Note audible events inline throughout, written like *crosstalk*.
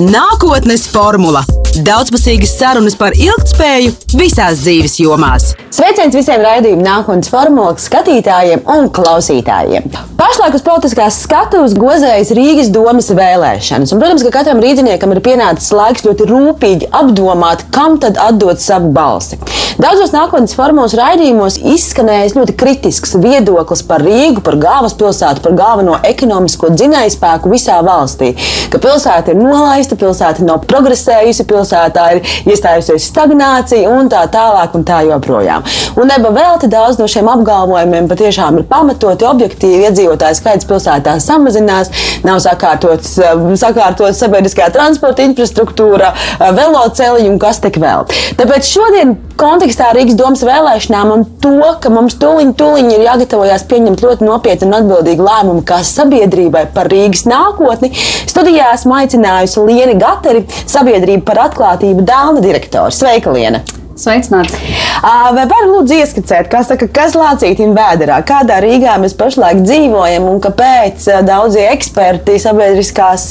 Nākotnes formula - daudzpusīgas sarunas par ilgspēju visās dzīves jomās. Sveiciens visiem raidījuma nākotnes formulas skatītājiem un klausītājiem. Pašlaik uz politiskās skatuves gozējas Rīgas domas vēlēšanas. Un, protams, ka katram rīzniekam ir pienācis laiks ļoti rūpīgi apdomāt, kam tad atdot savu balsi. Daudzos nākotnes formulas raidījumos izskanējis ļoti kritisks viedoklis par Rīgu, par galvaspilsētu, par galveno ekonomisko dzinējspēku visā valstī. Ka pilsēta ir nolaista, pilsēta nav progresējusi, pilsētā ir iestājusies stagnācija un tā tālāk un tā joprojām. Un neba velti daudz no šiem apgalvojumiem patiešām ir pamatoti, objektīvi. Iedzīvotāju skaits pilsētā samazinās, nav sakārtots, sakārtots sabiedriskā transporta infrastruktūra, veloceliņi un kas tik vēl. Tāpēc šodien kontekstā Rīgas domas vēlēšanām un to, ka mums tuliņ, tuliņ ir jāgatavojas pieņemt ļoti nopietnu un atbildīgu lēmumu kā sabiedrībai par Rīgas nākotni, studijā esmu aicinājusi Lienu Gateri, sabiedrība par atklātību Dāna direktoru. Sveika, Liena! Sveicināti! Vai varam lūdzu ieskicēt, kas, saka, kas lācītim vēderā, kādā Rīgā mēs pašlaik dzīvojam un kāpēc daudzi eksperti, sabiedriskās,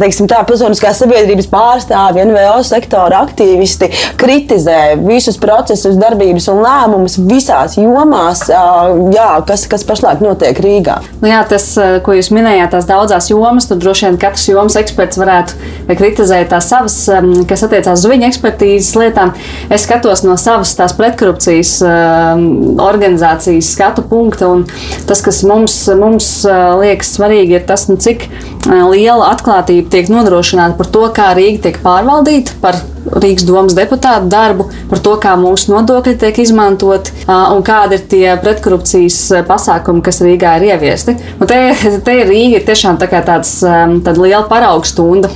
teiksim tā, pilsoniskās sabiedrības pārstāvji, NVO sektora aktīvisti kritizē visus procesus, darbības un lēmumus visās jomās, jā, kas, kas pašlaik notiek Rīgā? Nu jā, tas, ko jūs minējāt, tās daudzās jomas, tad droši vien katrs jomas eksperts varētu kritizēt tās savas, kas attiecās uz viņa ekspertīzes lietām. Es skatos no savas tās pretkorupcijas uh, organizācijas skatu punkta. Tas, kas mums, mums uh, liekas svarīgi, ir tas, nu, cik liela atklātība tiek nodrošināta par to, kā Rīga tiek pārvaldīta, par Rīgas domas deputātu darbu, par to, kā mūsu nodokļi tiek izmantoti un kādi ir tie pretkorupcijas pasākumi, kas Rīgā ir ieviesti. Un te, te Rīga ir tiešām tā tāds, tāda liela paraugstunda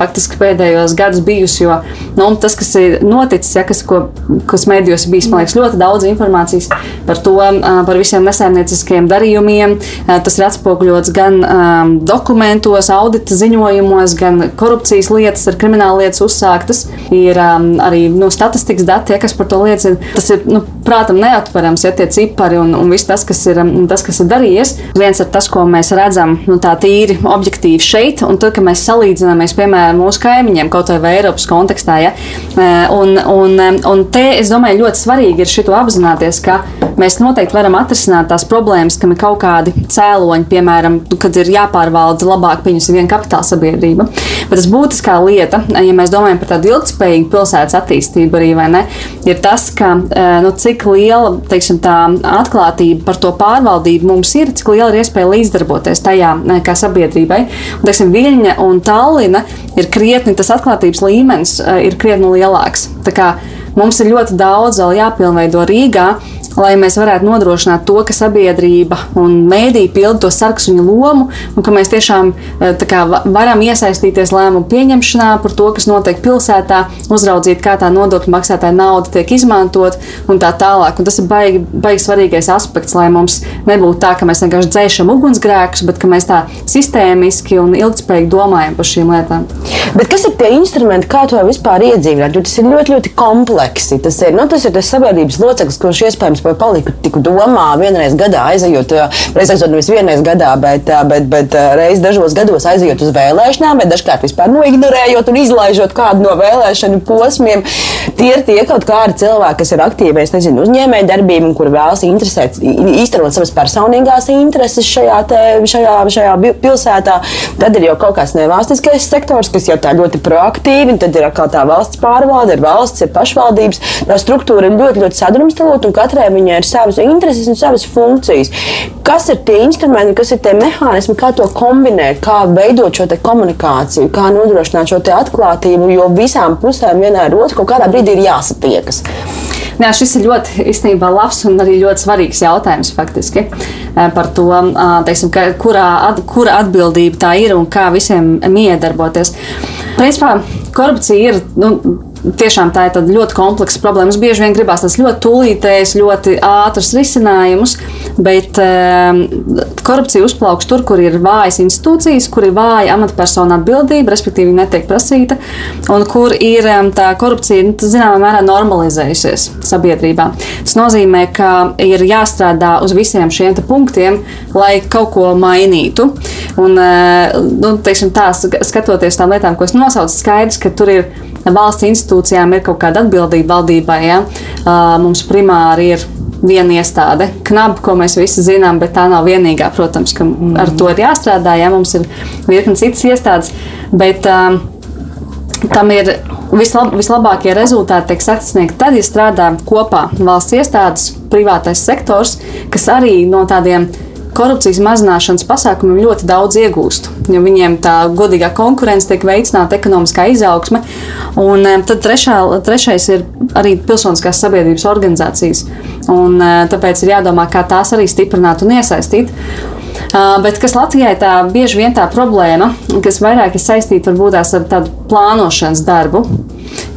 faktiski pēdējos gadus bijusi, jo nu, tas, kas ir noticis, ja, kas, ko, kas mēdījos bijis, man liekas, ļoti daudz informācijas par to, par visiem nesaimnieciskiem darījumiem. Tas ir atspoguļots gan dokumentos, audita ziņojumos, gan korupcijas lietas, ar krimināla lietas uzsāktas ir um, arī nu, statistikas dati, ja, kas par to liecina. Tas ir, nu, prātam, neatverams, ja tie cipari un, un viss tas, kas ir, um, tas, kas ir darījies. Viens ir tas, ko mēs redzam nu, tā tīri objektīvi šeit, un tad, kad mēs salīdzinamies, piemēram, mūsu kaimiņiem, kaut vai Eiropas kontekstā. Ja, uh, un, un, um, un te, es domāju, ļoti svarīgi ir šito apzināties, ka mēs noteikti varam atrisināt tās problēmas, kam ir kaut kādi cēloņi, piemēram, kad ir jāpārvalda labāk, pieņemsim, viena kapitāla sabiedrība. Bet tas būtiskā lieta, ja mēs domājam par tādu ilgspējīgu pilsētas attīstību arī, ne, ir tas, ka, eh, nu, cik liela teiksim, atklātība par to pārvaldību mums ir, cik liela ir iespēja līdzdarboties tajā eh, kā sabiedrībai. Un, teiksim, Viļņa un Tallina ir krietni, tas atklātības līmenis eh, ir krietni lielāks. Tā mums ir ļoti daudz vēl jāpilnveido Rīgā, lai mēs varētu nodrošināt to, ka sabiedrība un mēdī pilda to sarksuņu lomu, un ka mēs tiešām eh, kā, varam iesaistīties lēmumu pieņemšanā par to, kas notiek pilsētā, uzraudzīt, kā tā nodokļu maksātāja nauda tiek izmantot un tā tālāk. Un tas ir baigi, baigi svarīgais aspekts, lai mums nebūtu tā, ka mēs vienkārši dzēšam ugunsgrēkus, bet ka mēs tā sistēmiski un ilgspējīgi domājam par šīm lietām. Bet kas ir tie instrumenti, kā to vispār iedzīvināt? Tas ir ļoti, ļoti kompleksi. Tas ir, nu, tas ir tas sabiedrības loceklis, kurš iespējams paliku tiku domā vienreiz gadā aizejot, reizēs nevis vienreiz gadā, bet, bet, bet reiz dažos gados aizejot uz vēlēšanām, bet dažkārt vispār noignorējot un izlaižot kādu no vēlēšanu posmiem. Tie ir tie kaut kādi cilvēki, kas ir aktīvi, es nezinu, uzņēmēji darbību, kur vēlas interesēt, īstenot savas personīgās intereses šajā, te, šajā, šajā pilsētā. Tad ir jau kaut kāds nevalstiskais sektors, kas jau tā ļoti proaktīvi, un tad ir atkal tā valsts pārvalde, ir valsts, ir pašvaldības. Tā struktūra ir ļoti, ļoti sadrumstalota, un katrai viņai ir savas intereses un savas funkcijas. Kas ir tie instrumenti, kas ir tie mehānismi, kā to kombinēt, kā veidot šo komunikāciju, kā nodrošināt šo atklātību, jo visām pusēm vienā ar otru kaut kādā brīdī ir jāsatiekas. Jā, šis ir ļoti īstenībā labs un arī ļoti svarīgs jautājums faktiski par to, teiksim, ka, kurā, at, kura atbildība tā ir un kā visiem miedarboties. Principā korupcija ir. Nu, tiešām tā ir ļoti kompleksa problēma. Mums bieži vien gribās tās ļoti tūlītējas, ļoti ātras risinājumus, Bet um, korupcija uzplauks tur, kur ir vājas institūcijas, kur ir vāja amatpersona atbildība, respektīvi netiek prasīta, un kur ir um, tā korupcija, nu, zināmā mērā, normalizējusies sabiedrībā. Tas nozīmē, ka ir jāstrādā uz visiem šiem punktiem, lai kaut ko mainītu. Un, uh, nu, teiksim, tā, skatoties tām lietām, ko es nosaucu, skaidrs, ka tur ir valsts institūcijām ir kaut kāda atbildība valdībai. Ja? Mums primāri ir viena iestāde, knaba, ko mēs visi zinām, bet tā nav vienīgā. Protams, ka ar to ir jāstrādā. Ja? Mums ir virkni citas iestādes, bet um, tam ir vislab, vislabākie rezultāti tiek sasniegti tad, ja strādā kopā valsts iestādes, privātais sektors, kas arī no tādiem korupcijas mazināšanas pasākumiem ļoti daudz iegūst. Jo viņiem tā godīgā konkurence tiek veicināta, ekonomiskā izaugsme. Un tad trešā, trešais ir arī pilsoniskās sabiedrības organizācijas. Un, tāpēc ir jādomā, kā tās arī stiprināt un iesaistīt. Bet kas Latvijai tā bieži vien tā problēma, kas vairāk ir saistīta varbūt ar tādu plānošanas darbu.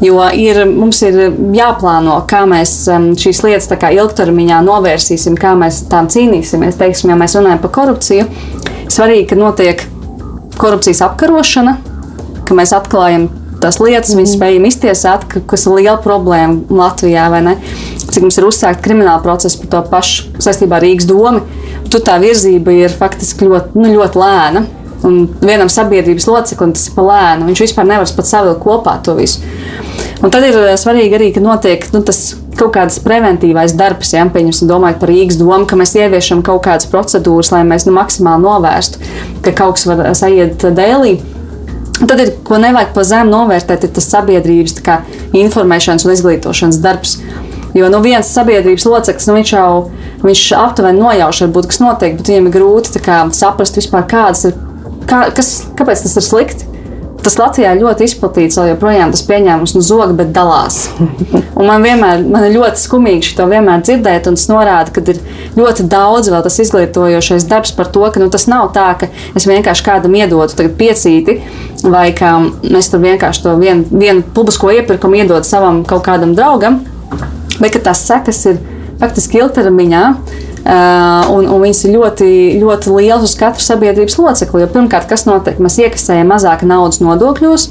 Jo ir, mums ir jāplāno, kā mēs šīs lietas ilgtermiņā novērsīsim, kā mēs tām cīnīsimies. Teiksim, ja mēs runājam par korupciju, svarīgi, ka notiek korupcijas apkarošana, ka mēs atklājam tās lietas, mm. viņas spējam iztiesāt, kas ir liela problēma Latvijā. Cik mums ir uzsākta krimināla procesa par to pašu saistībā ar Rīgas domu, tur tā virzība ir faktiski ļoti, nu, ļoti lēna. Un vienam sabiedrības loceklim tas ir pa lēnu. Viņš vispār nevar pat savilkt kopā to visu. Un tad ir eh, svarīgi arī, ka notiek nu, tas kaut kāds preventīvais darbs, ja pieņemsim, domājot par Rīgas domu, ka mēs ieviešam kaut kādas procedūras, lai mēs nu, maksimāli novērstu, ka kaut kas var sajiet dēlī. Tad ir, ko nevajag pa zemu novērtēt, ir tas sabiedrības kā, informēšanas un izglītošanas darbs. Jo nu, viens sabiedrības loceklis, nu, viņš jau viņš aptuveni nojauš, varbūt, kas notiek, bet viņiem ir grūti kā, saprast vispār, kādas ir, kā, kas, kāpēc tas ir slikti. Tas Latvijā ļoti izplatīts, vēl joprojām tas pieņēmums no zoga, bet dalās. Un man vienmēr man ir ļoti skumīgi to vienmēr dzirdēt, un tas norāda, ka ir ļoti daudz vēl tas izglītojošais darbs par to, ka nu, tas nav tā, ka es vienkārši kādam iedodu piecīti, vai ka mēs tur vienkārši to vienu vien publisko iepirkumu iedodam savam kaut kādam draugam, bet tās sekas ir faktiski ilgtermiņā. Uh, un, un viņas ir ļoti, ļoti lielas uz katru sabiedrības locekli. Jo pirmkārt, kas notiek? Mēs iekasējam mazāk naudas nodokļos.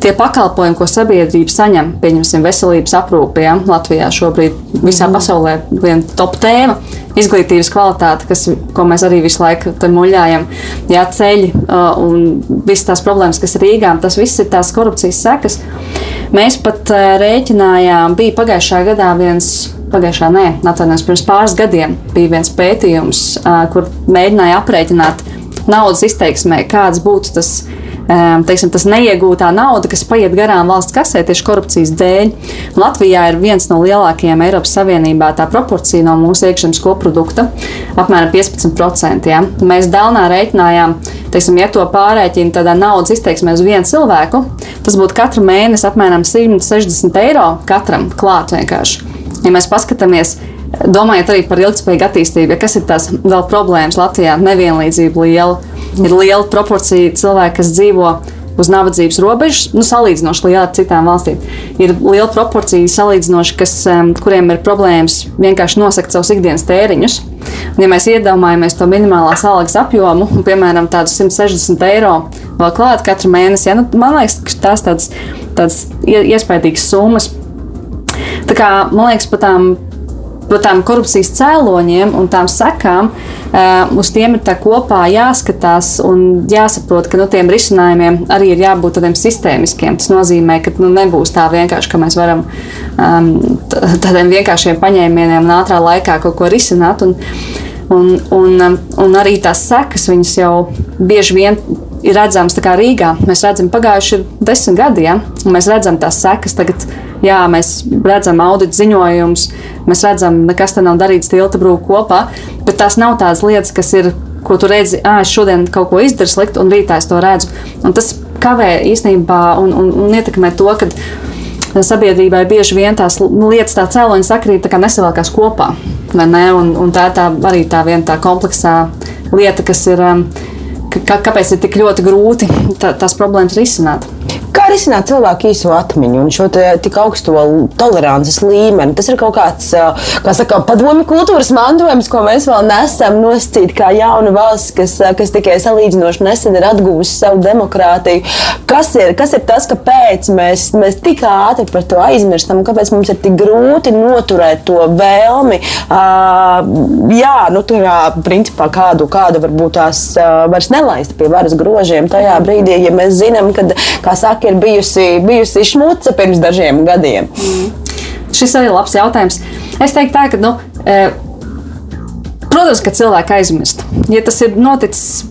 Tie pakalpojumi, ko sabiedrība saņem, pieņemsim, veselības aprūpē, ja? Latvijā šobrīd visā mm. pasaulē ir viena top tēma - izglītības kvalitāte, kas, ko mēs arī visu laiku muļājam. Jā, ceļi uh, un visas tās problēmas, kas ir Rīgā, tas viss ir tās korupcijas sekas. Mēs pat uh, rēķinājām, bija pagājušā gadā viens pagājušā, nē, atvainojos, pirms pāris gadiem bija viens pētījums, kur mēģināja aprēķināt naudas izteiksmē, kāds būtu tas. Teiksim, tas neiegūtā nauda, kas paiet garām valsts kasē tieši korupcijas dēļ. Latvijā ir viens no lielākajiem Eiropas Savienībā tā proporcija no mūsu iekšzemes koprodukta - apmēram 15%. Ja? Mēs Dēlnā rēķinājām, teiksim, ja to pārēķina tādā naudas izteiksmē uz vienu cilvēku, tas būtu katru mēnesi apmēram 160 eiro katram klāt vienkārši ja mēs paskatāmies, domājot arī par ilgspējīgu attīstību, ja kas ir tās vēl problēmas Latvijā, nevienlīdzība liela, ir liela proporcija cilvēku, kas dzīvo uz nabadzības robežas, nu, salīdzinoši liela ar citām valstīm. Ir liela proporcija salīdzinoši, kas, kuriem ir problēmas vienkārši nosakt savus ikdienas tēriņus. Un, ja mēs iedomājamies to minimālās algas apjomu, un, piemēram, tādus 160 eiro vēl klāt katru mēnesi, ja, nu, man liekas, ka tās tādas, tādas iespaidīgas summas Tā kā, man liekas, par tām, par tām korupcijas cēloņiem un tām sekām, uh, uz tiem ir kopā jāskatās un jāsaprot, ka nu, tiem risinājumiem arī ir jābūt tādiem sistēmiskiem. Tas nozīmē, ka nu, nebūs tā vienkārši, ka mēs varam um, tādiem vienkāršiem paņēmieniem un ātrā laikā kaut ko risināt. Un, Un, un, un arī tās sekas, jau bieži vien ir redzamas Rīgā. Mēs redzam, pagājuši ir desmit gadi, ja? un mēs redzam tās sekas tagad jā, mēs redzam audita ziņojumus, mēs redzam, nekas te nav darīts tilta brūku kopā, bet tās nav tādas lietas, kas ir, ko tu redzi, ah, es šodien kaut ko izdaru slikti, un rītā es to redzu. Un tas kavē īstenībā un, un, un ietekmē to, ka sabiedrībai bieži vien tās lietas, tā cēloņa sakrīt, tā nesavalkās kopā. Ne? Un, un tā ir arī tā viena tā kompleksā lieta, kas ir, um, kā, kāpēc ir tik ļoti grūti tā, tās problēmas risināt. Kā risināt cilvēku īso atmiņu un šo tik augsto tolerances līmeni? Tas ir kaut kāds, kā saka, padomju kultūras mantojums, ko mēs vēl nesam noscīt kā jauna valsts, kas, kas tikai salīdzinoši nesen ir atguvusi savu demokrātiju. Kas ir, kas ir tas, kāpēc mēs, mēs tik ātri par to aizmirstam un kāpēc mums ir tik grūti noturēt to vēlmi? Uh, jā, nu, tur, principā, kādu, kādu varbūt tās uh, vairs nelaist pie varas grožiem tajā brīdī, ja mēs zinām, ka, kā saka, ir bijusi, bijusi šmuca pirms dažiem gadiem. Mm. Šis arī ir labs jautājums. Es teiktu, tā, ka, nu, e, protams, ka cilvēki aizmirst. Ja tas ir noticis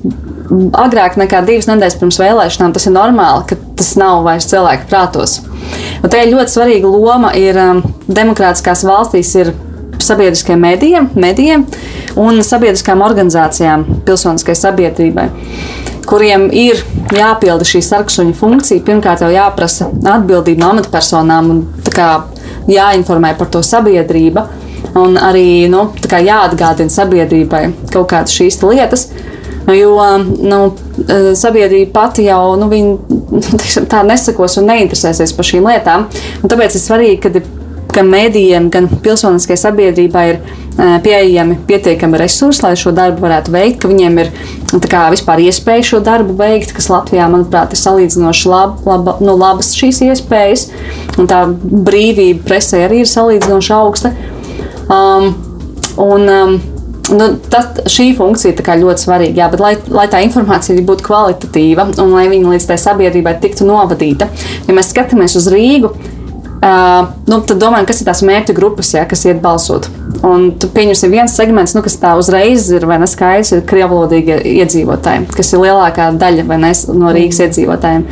agrāk nekā divas nedēļas pirms vēlēšanām, tas ir normāli, ka tas nav vairs cilvēku prātos. Un te ļoti svarīga loma ir um, demokrātiskās valstīs. Ir sabiedriskajiem medijiem, medijiem un sabiedriskām organizācijām, pilsoniskai sabiedrībai kuriem ir jāpilda šī sarksuņa funkcija, pirmkārt jau jāprasa atbildība no amatpersonām un kā, jāinformē par to sabiedrība. Un arī nu, jāatgādina sabiedrībai kaut kādas šīs lietas. Jo nu, sabiedrība pati jau nu, viņa, *laughs* nu, tā nesakos un neinteresēsies par šīm lietām. Un tāpēc ir svarīgi, ka gan mēdījiem, gan pilsoniskajai sabiedrībai ir pieejami pietiekami resursi, lai šo darbu varētu veikt, ka viņiem ir kā, vispār iespēja šo darbu veikt, kas Latvijā, manuprāt, ir salīdzinoši lab, laba, nu, labas šīs iespējas, un tā brīvība presē arī ir salīdzinoši augsta. Um, un, um, Nu, tas, šī funkcija ir ļoti svarīga, jā, bet lai, lai tā informācija būtu kvalitatīva un lai viņa līdz tai sabiedrībai tiktu novadīta, ja mēs skatāmies uz Rīgu, Uh, nu, tad domājam, kas ir tās mērķa grupas, ja, kas iet balsot. Un tu pieņemsim viens segments, nu, kas tā uzreiz ir vai neskaidrs, ir krievlodīgi iedzīvotāji, kas ir lielākā daļa ne, no Rīgas mm. iedzīvotājiem.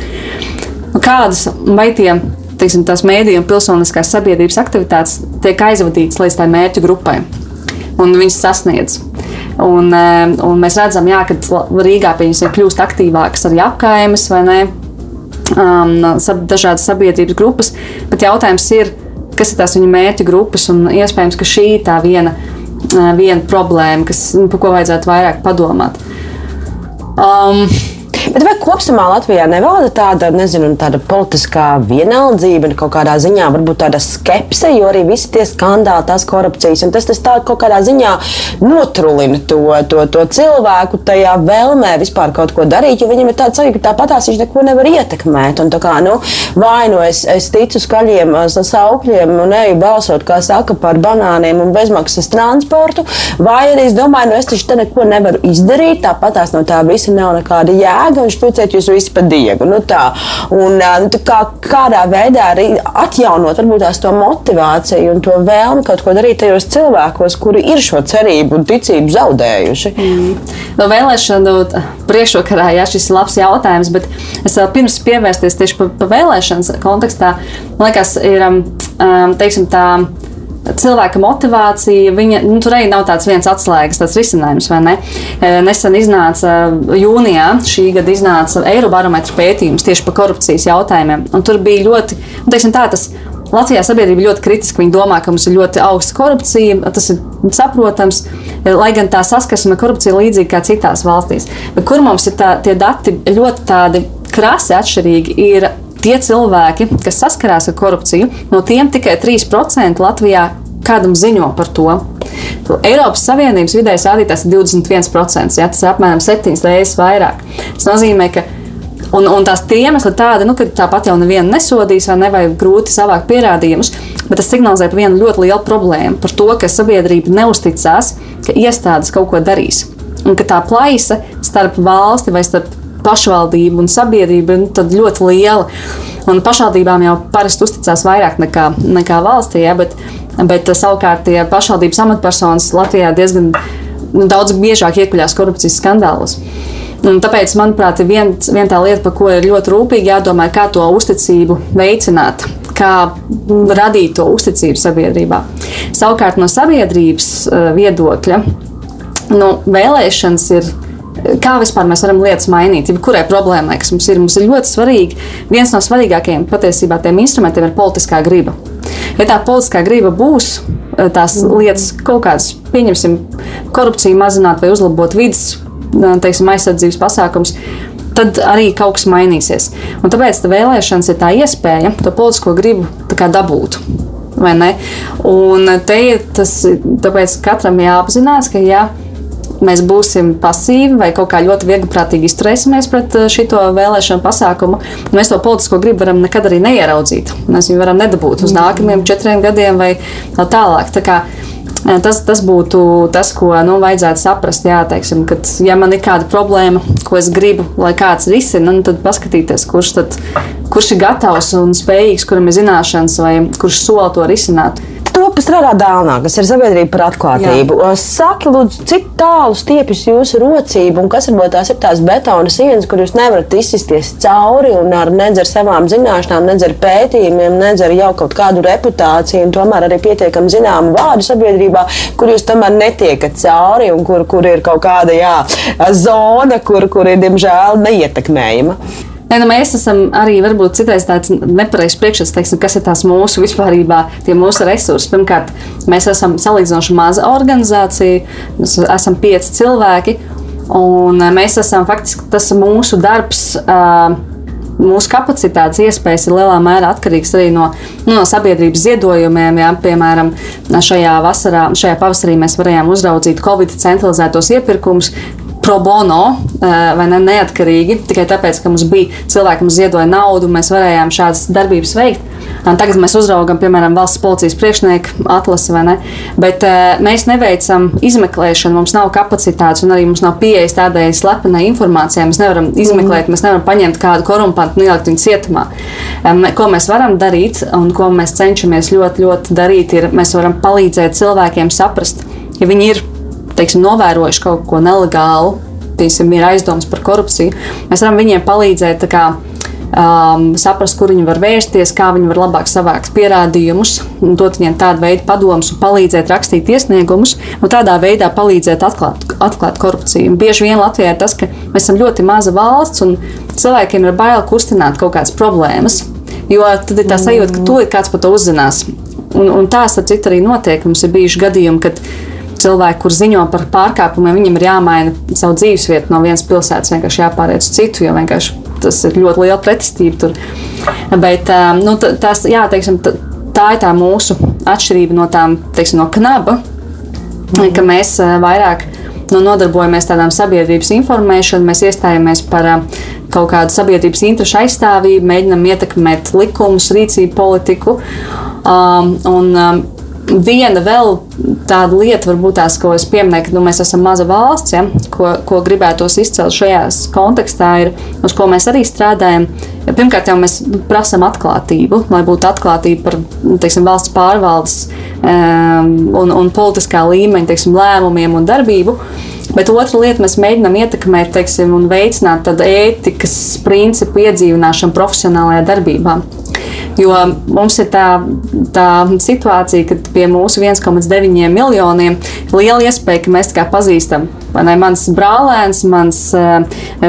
Nu, kādas vai tie teiksim, tās mēdīņu un pilsoniskās sabiedrības aktivitātes tiek aizvadītas līdz tai mērķa grupai, un viņas sasniedz. Un, un mēs redzam, jā, ka Rīgā kļūst aktīvākas arī apgājumas vai ne um, dažādas sabiedrības grupas, bet jautājums ir, kas ir tās viņa mērķa grupas, un iespējams, ka šī ir tā viena, uh, viena problēma, kas, nu, par ko vajadzētu vairāk padomāt. Um, Bet vai kopumā Latvijā nevalda tāda, nezinu, tāda politiskā vienaldzība, kaut kādā ziņā varbūt tāda skepse, jo arī visi tie skandāli, tās korupcijas, un tas, tas tā kaut kādā ziņā notrulina to, to, to cilvēku tajā vēlmē vispār kaut ko darīt, jo viņam ir tāds sajūta, ka tāpatās viņš neko nevar ietekmēt. Un kā, nu, vai nu es, es ticu skaļiem saukļiem un eju balsot, kā saka, par banāniem un bezmaksas transportu, vai arī es domāju, nu, es taču te neko nevaru izdarīt, tāpatās no tā visa nav nekāda jēga jēga un šķuciet jūs visi pa diegu. Nu, tā. un, nu, kā, kādā veidā arī atjaunot varbūt tās to motivāciju un to vēlmi kaut ko darīt tajos cilvēkos, kuri ir šo cerību un ticību zaudējuši. Mm. No vēlēšanu priekšvakarā, jā, šis ir labs jautājums, bet es vēl pirms pievērsties tieši pa, pa vēlēšanas kontekstā, man liekas, ir, um, teiksim, tā cilvēka motivācija, viņa, nu, tur arī nav tāds viens atslēgas tāds risinājums, vai ne? E, nesen iznāca jūnijā, šī gada iznāca Eirobarometra pētījums tieši par korupcijas jautājumiem, un tur bija ļoti, nu, teiksim tā, tas Latvijā sabiedrība ļoti kritiski. Viņi domā, ka mums ir ļoti augsta korupcija. Tas ir saprotams, lai gan tā saskarsme ar korupciju ir līdzīga kā citās valstīs. Bet kur mums ir tā, tie dati ļoti tādi krasi atšķirīgi, ir tie cilvēki, kas saskarās ar korupciju, no tiem tikai 3% Latvijā kādam ziņo par to. Eiropas Savienības vidējais rādītājs ir 21%, ja, tas ir apmēram 7 reizes vairāk. Tas nozīmē, ka Un, un tās iemesli tādi, nu, ka tāpat jau nevienu nesodīs, vai nevajag grūti savākt pierādījumus, bet tas signalizē par vienu ļoti lielu problēmu, par to, ka sabiedrība neusticās, ka iestādes kaut ko darīs. Un ka tā plaisa starp valsti vai starp pašvaldību un sabiedrību ir ļoti liela. Un pašvaldībām jau parasti uzticās vairāk nekā, nekā valstī, ja, bet, bet savukārt tie pašvaldības amatpersonas Latvijā diezgan nu, daudz biežāk iekļūst korupcijas skandālos. Un tāpēc, manuprāt, ir viena vien tā lieta, par ko ir ļoti rūpīgi jādomā, kā to uzticību veicināt, kā radīt to uzticību sabiedrībā. Savukārt no sabiedrības eh, viedokļa, nu, vēlēšanas ir kā vispār mēs varam lietas mainīt, kurai problēmai, kas mums ir. Mums ir ļoti svarīgi, viens no svarīgākajiem patiesībā tiem instrumentiem ir politiskā griba. Ja tā politiskā griba būs, eh, tās lietas kaut kādas, pieņemsim, korupciju mazināt vai uzlabot vidas teiksim, aizsardzības pasākums, tad arī kaut kas mainīsies. Un tāpēc tā vēlēšanas ir tā iespēja to politisko gribu dabūt. Un te ir tas, tāpēc katram jāapzinās, ka ja mēs būsim pasīvi vai kaut kā ļoti viegliprātīgi izturēsimies pret šo vēlēšanu pasākumu, mēs to politisko gribu varam nekad arī neieraudzīt. Mēs viņu varam nedabūt uz nākamajiem četriem gadiem vai tālāk. Tā kā, Tas, tas būtu tas, ko nu, vajadzētu saprast. Jā, teiksim, kad, ja man ir kāda problēma, ko es gribu, lai kāds risina, nu, tad paskatīties, kurš, tad, kurš ir gatavs un spējīgs, kuram ir zināšanas, vai kurš sola to risināt to, kas strādā dāvnā, kas ir sabiedrība par atklātību. Jā. Saki, lūdzu, cik tālu stiepjas jūsu rocība un kas varbūt tās ir tās betona sienas, kur jūs nevarat izsisties cauri un ar nedz ar savām zināšanām, nedz ar pētījumiem, nedz ar jau kaut kādu reputāciju un tomēr arī pietiekami zināmu vārdu sabiedrībā, kur jūs tomēr netiekat cauri un kur, kur ir kaut kāda jā, zona, kur, kur ir diemžēl neietekmējama. Ne, nu mēs esam arī varbūt citreiz tāds nepareizs priekšstats, teiksim, kas ir tās mūsu vispārībā, tie mūsu resursi. Pirmkārt, mēs esam salīdzinoši maza organizācija, mēs esam pieci cilvēki, un mēs esam faktiski tas mūsu darbs. Uh, mūsu kapacitātes iespējas ir lielā mērā atkarīgas arī no, nu, no sabiedrības ziedojumiem. Jā, piemēram, šajā, vasarā, šajā pavasarī mēs varējām uzraudzīt Covid centralizētos iepirkumus, pro bono eh, vai ne, neatkarīgi, tikai tāpēc, ka mums bija cilvēki, kas ziedoja naudu, mēs varējām šādas darbības veikt. Un tagad mēs uzraugam, piemēram, valsts policijas priekšnieku atlasi, vai ne? Bet uh, mēs neveicam izmeklēšanu, mums nav kapacitātes, un arī mums nav pieejas tādai slepenai informācijai. Mēs nevaram izmeklēt, mm. mēs nevaram paņemt kādu korumpantu un ielikt viņu cietumā. Um, ko mēs varam darīt, un ko mēs cenšamies ļoti, ļoti darīt, ir mēs varam palīdzēt cilvēkiem saprast, ja viņi ir teiksim, novērojuši kaut ko nelegālu, teiksim, ir aizdomas par korupciju, mēs varam viņiem palīdzēt. Kā, um, saprast, kur viņi var vērsties, kā viņi var labāk savākt pierādījumus, dot viņiem tādu veidu padomus un palīdzēt rakstīt iesniegumus, un tādā veidā palīdzēt atklāt, atklāt korupciju. Un bieži vien Latvijā ir tas, ka mēs esam ļoti maza valsts un cilvēkiem ir bail kustināt kaut kādas problēmas, jo tad ir tā sajūta, ka to ir kāds par to uzzinās. Un, un tā, starp citu, arī notiek. Mums ir bijuši gadījumi, kad cilvēki, kur ziņo par pārkāpumiem, viņiem ir jāmaina savu dzīvesvietu no vienas pilsētas, vienkārši jāpāriet uz citu, jo vienkārši tas ir ļoti liela pretestība tur. Bet um, nu, tas, jā, teiksim, tā ir tā mūsu atšķirība no tām, teiksim, no knaba, mm. ka mēs uh, vairāk nu, nodarbojamies tādām sabiedrības informēšanu, mēs iestājamies par uh, kaut kādu sabiedrības interešu aizstāvību, mēģinam ietekmēt likumus, rīcību politiku. Um, un, um, Viena vēl tāda lieta, varbūt tās, ko es pieminēju, ka nu, mēs esam maza valsts, ja, ko, ko gribētos izcelt šajā kontekstā, ir uz ko mēs arī strādājam. Pirmkārt, jau mēs prasām atklātību, lai būtu atklātība par teiksim, valsts pārvaldes um, un, un politiskā līmeņa teiksim, lēmumiem un darbību. Bet otra lieta, mēs mēģinām ietekmēt teiksim, un veicināt ētikas principu iedzīvināšanu profesionālajā darbībā. Jo mums ir tā, tā situācija, ka pie mūsu 1,9 miljoniem liela iespēja, ka mēs pazīstam ne, mans brālēns, mans uh,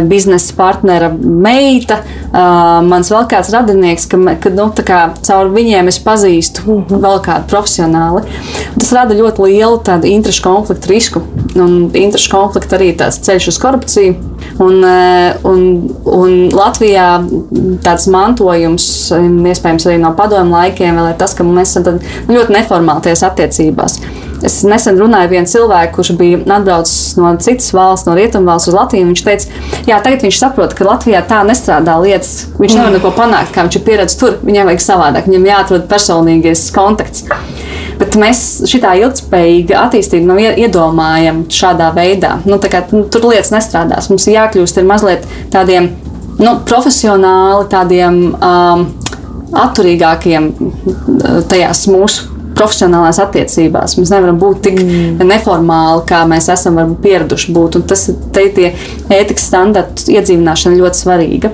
biznesa partnera meita, uh, mans vēl kāds radinieks, ka, ka nu, kā, caur viņiem es pazīstu uh -huh. vēl kādu profesionāli. Tas rada ļoti lielu interešu konfliktu risku. Un interešu konflikts arī tāds ceļš uz korupciju. Un, un, un Latvijā tāds mantojums, iespējams, arī no padomu laikiem, vēl ir tas, ka mēs esam ļoti neformālties attiecībās. Es nesen runāju ar vienu cilvēku, kurš bija atbraucis no citas valsts, no rietumvalsts uz Latviju. Viņš teica, jā, tagad viņš saprot, ka Latvijā tā nestrādā lietas. Viņš nevar neko panākt, kā viņš ir pieredzējis tur. Viņam vajag savādāk, viņam jāatrod personīgais kontakts. Bet mēs šitā ilgspējīga attīstība nav iedomājama šādā veidā. Nu, kā, nu, tur lietas nestrādās. Mums ir jākļūst ir mazliet tādiem nu, profesionāli, tādiem um, atturīgākiem tajās mūsu profesionālās attiecībās. Mēs nevaram būt tik mm. neformāli, kā mēs esam pieraduši būt. Un tas te tie ētikas standartu iedzīvināšana ļoti svarīga.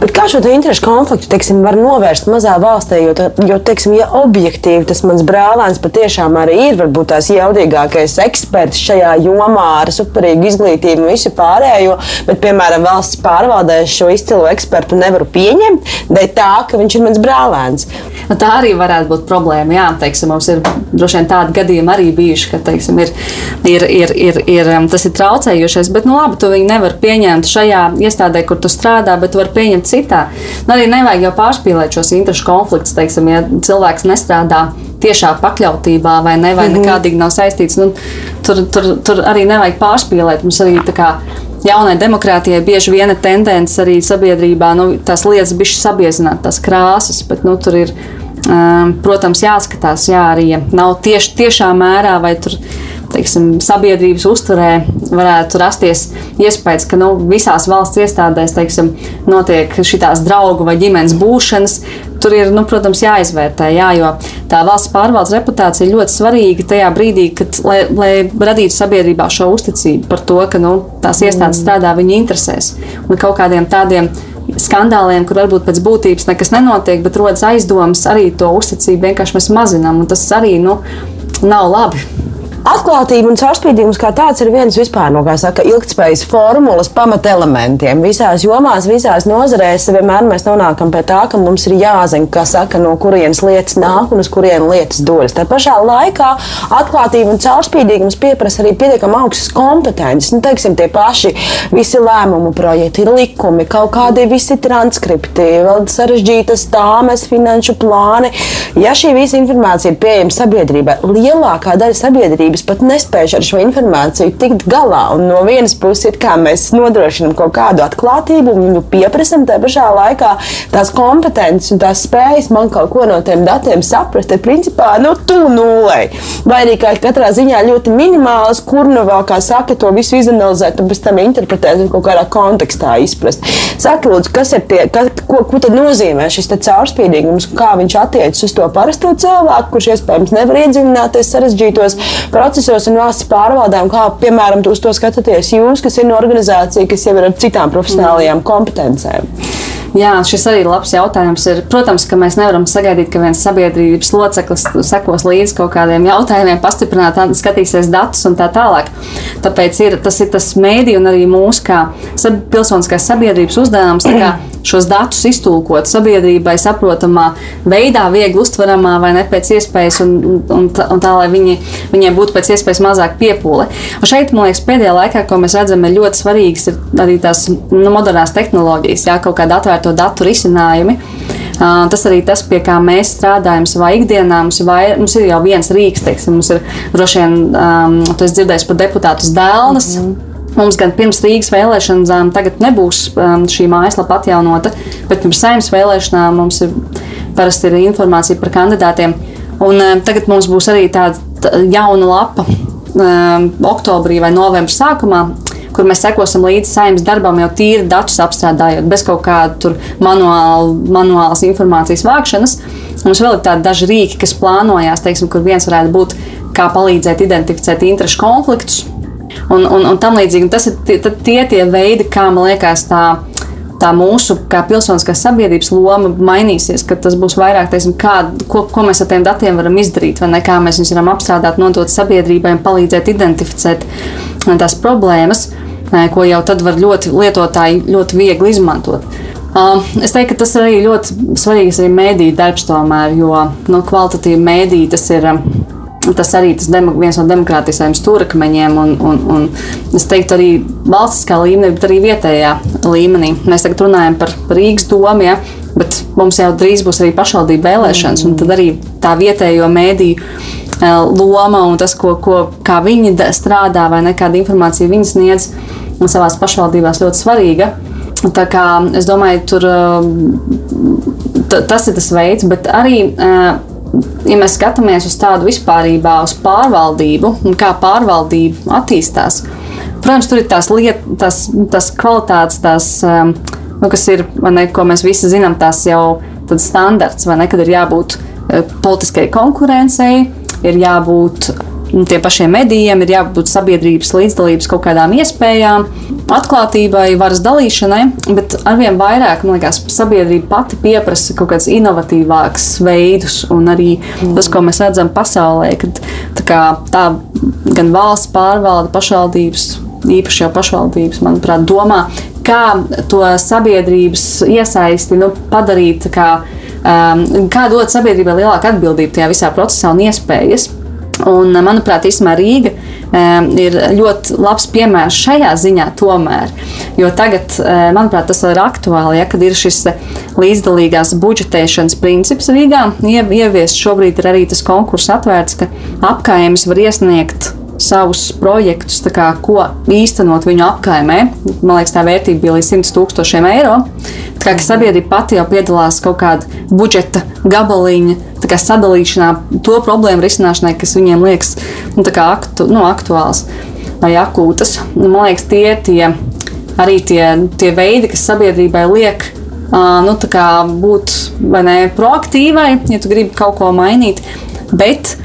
Bet kā šo interešu konfliktu teiksim, var novērst mazā valstī? Jo, jo teiksim, ja objektīvi tas mans brālēns patiešām arī ir varbūt tās jaudīgākais eksperts šajā jomā ar superīgu izglītību un visu pārējo, bet, piemēram, valsts pārvaldē šo izcilu ekspertu nevaru pieņemt, dēļ tā, ka viņš ir mans brālēns. Nu, tā arī varētu būt problēma. Jā, teiksim, mums ir droši vien tādi gadījumi arī bijuši, ka teiksim, ir, ir, ir, ir, ir, um, tas ir traucējušies. Bet, nu, labi, tu viņu nevari pieņemt šajā iestādē, kur tu strādā, bet tu vari pieņemt citā. Nu, arī nevajag jau pārspīlēt šos interešu konfliktus, teiksim, ja cilvēks nestrādā tiešā pakļautībā vai ne, vai mm -hmm. nekādīgi nav saistīts. Nu, tur, tur, tur arī nevajag pārspīlēt. Mums arī tā kā jaunai demokrātijai bieži vien ir tendence arī sabiedrībā nu, tās lietas bišķi sabiezināt, tās krāsas, bet nu, tur ir Ehm, protams, jāskatās, jā, arī ja nav tieši tiešā mērā vai tur. Teiksim, sabiedrības uzturē varētu rasties iespējas, ka nu, visās valsts iestādēs teiksim, notiek šīs draugu vai ģimenes būšanas. Tur ir, nu, protams, jāizvērtē, jā, jo tā valsts pārvaldes reputācija ir ļoti svarīga tajā brīdī, kad, lai, lai radītu sabiedrībā šo uzticību par to, ka nu, tās iestādes strādā viņa interesēs un kaut kādiem tādiem skandāliem, kur varbūt pēc būtības nekas nenotiek, bet rodas aizdomas, arī to uzticību vienkārši mēs mazinām. Tas arī nu, nav labi. Atklātība un caurspīdīgums kā tāds ir viens vispār no saka, ilgspējas formulas pamatelementiem. Visās jomās, visās nozarēs vienmēr mēs nonākam pie tā, ka mums ir jāzina, saka, no kurienes lietas nāk un uz kurienes lietas dodas. Tā pašā laikā atklātība un caurspīdīgums prasa arī pietiekami augstas kompetences. Nu, teiksim, tie paši visi lēmumu projekti, likumi, kaut kādi visi transkripti, vēl sarežģītas tāmes, finanšu plāni. Ja šī visa informācija ir pieejama sabiedrībai, lielākā daļa sabiedrības sabiedrības pat nespējuši ar šo informāciju tikt galā. Un no vienas puses, kā mēs nodrošinām kaut kādu atklātību, un viņu pieprasām, tā pašā laikā tās kompetences un tās spējas man kaut ko no tiem datiem saprast, ir principā nu, tuvu nulē. Vai arī katrā ziņā ļoti minimāls, kur nu vēl, kā saka, to visu izanalizēt un pēc tam interpretēt un kaut kādā kontekstā izprast. Saka, lūdzu, kas ir tie, ka, ko, ko tad nozīmē šis caurspīdīgums, kā viņš attiecas uz to parasto cilvēku, kurš iespējams nevar iedziļināties sarežģītos procesos un valsts pārvaldēm, kā piemēram uz to skatāties jūs, kas ir no organizācija, kas jau ir ar citām profesionālajām kompetencēm? Jā, šis arī ir labs jautājums. Ir, protams, ka mēs nevaram sagaidīt, ka viens sabiedrības loceklis sekos līdzi kaut kādiem jautājumiem, pastiprināt, skatīsies datus un tā tālāk. Tāpēc ir, tas ir tas mēdī un arī mūsu kā pilsoniskās sabiedrības uzdevums *clears throat* šos datus iztulkot sabiedrībai saprotamā veidā, viegli uztveramā vai ne pēc iespējas, un, un, tā, un tā, lai viņi, viņiem būtu pēc iespējas mazāk piepūle. Un šeit, man liekas, pēdējā laikā, ko mēs redzam, ir ļoti svarīgas ir arī tās nu, modernās tehnoloģijas, jā, kaut kāda atvērto datu risinājumi. Uh, tas arī tas, pie kā mēs strādājam savā ikdienā. Mums ir, vai, mums ir jau viens rīks, teiksim, mums ir droši vien, um, esi dzirdējis par deputātu Dēlnes. Mm -hmm Mums gan pirms Rīgas vēlēšanām tagad nebūs um, šī mājaslapa atjaunota, bet pirms saimnes vēlēšanām mums ir parasti ir informācija par kandidātiem. Un, um, tagad mums būs arī tāda jauna lapa um, oktobrī vai novembrī sākumā, kur mēs sekosim līdzi saimnes darbam, jau tīri datus apstrādājot, bez kaut kāda manuāla, manuālas informācijas vākšanas. Mums vēl ir tādi daži rīki, kas plānojās, teiksim, kur viens varētu būt, kā palīdzēt identificēt interešu konfliktus un, un, un tam līdzīgi. Un tas ir tie, tie veidi, kā man liekas, tā, tā mūsu kā pilsoniskās sabiedrības loma mainīsies, ka tas būs vairāk, teiksim, kā, ko, ko mēs ar tiem datiem varam izdarīt, vai ne, kā mēs viņus varam apstrādāt, nodot sabiedrībai un palīdzēt identificēt tās problēmas, ko jau tad var ļoti lietotāji ļoti viegli izmantot. Es teiktu, ka tas arī ļoti svarīgs arī mēdīņu darbs, tomēr, jo nu, kvalitatīva mēdīņa tas ir Tas arī tas demo, viens no demokrātiskajiem stūrakmeņiem, un, un, un es teiktu, arī valstiskā līmenī, bet arī vietējā līmenī. Mēs tagad runājam par Rīgas domu, ja, bet mums jau drīz būs arī pašvaldību vēlēšanas, un tad arī tā vietējo mēdīju loma un tas, ko, ko, kā viņi strādā vai nekāda informācija viņi sniedz savā pašvaldībās, ļoti svarīga. Tā kā es domāju, tur tas ir tas veids, bet arī ja mēs skatāmies uz tādu vispārībā, uz pārvaldību un kā pārvaldība attīstās, protams, tur ir tās lietas, tās, tās kvalitātes, tās, um, nu, kas ir, ne, ko mēs visi zinām, tās jau standarts, vai ne, kad ir jābūt uh, politiskai konkurencei, ir jābūt tiem pašiem medijiem, ir jābūt sabiedrības līdzdalības kaut kādām iespējām, atklātībai, varas dalīšanai, bet arvien vairāk, man liekas, sabiedrība pati pieprasa kaut kādus inovatīvākus veidus, un arī tas, ko mēs redzam pasaulē, kad tā, kā, tā gan valsts pārvalde, pašvaldības, īpaši jau pašvaldības, manuprāt, domā, kā to sabiedrības iesaisti nu, padarīt, kā, um, kā dot sabiedrībai lielāku atbildību tajā visā procesā un iespējas. Un, manuprāt, īstenībā Rīga ir ļoti labs piemērs šajā ziņā tomēr. Jo tagad, manuprāt, tas ir aktuāli, ja, kad ir šis līdzdalīgās budžetēšanas princips Rīgā. Ieviest šobrīd ir arī tas konkurss atvērts, ka apkājums var iesniegt savus projektus, kā, ko īstenot viņu apkaimē. Man liekas, tā vērtība bija līdz 100 tūkstošiem eiro. Tā kā sabiedrība pati jau piedalās kaut kāda budžeta gabaliņa kā, sadalīšanā, to problēmu risināšanai, kas viņiem liekas nu, aktu, nu, aktuāls vai akūtas. Man liekas, tie ir tie, arī tie, tie veidi, kas sabiedrībai liek. Uh, nu, būt ne, proaktīvai, ja tu gribi kaut ko mainīt, bet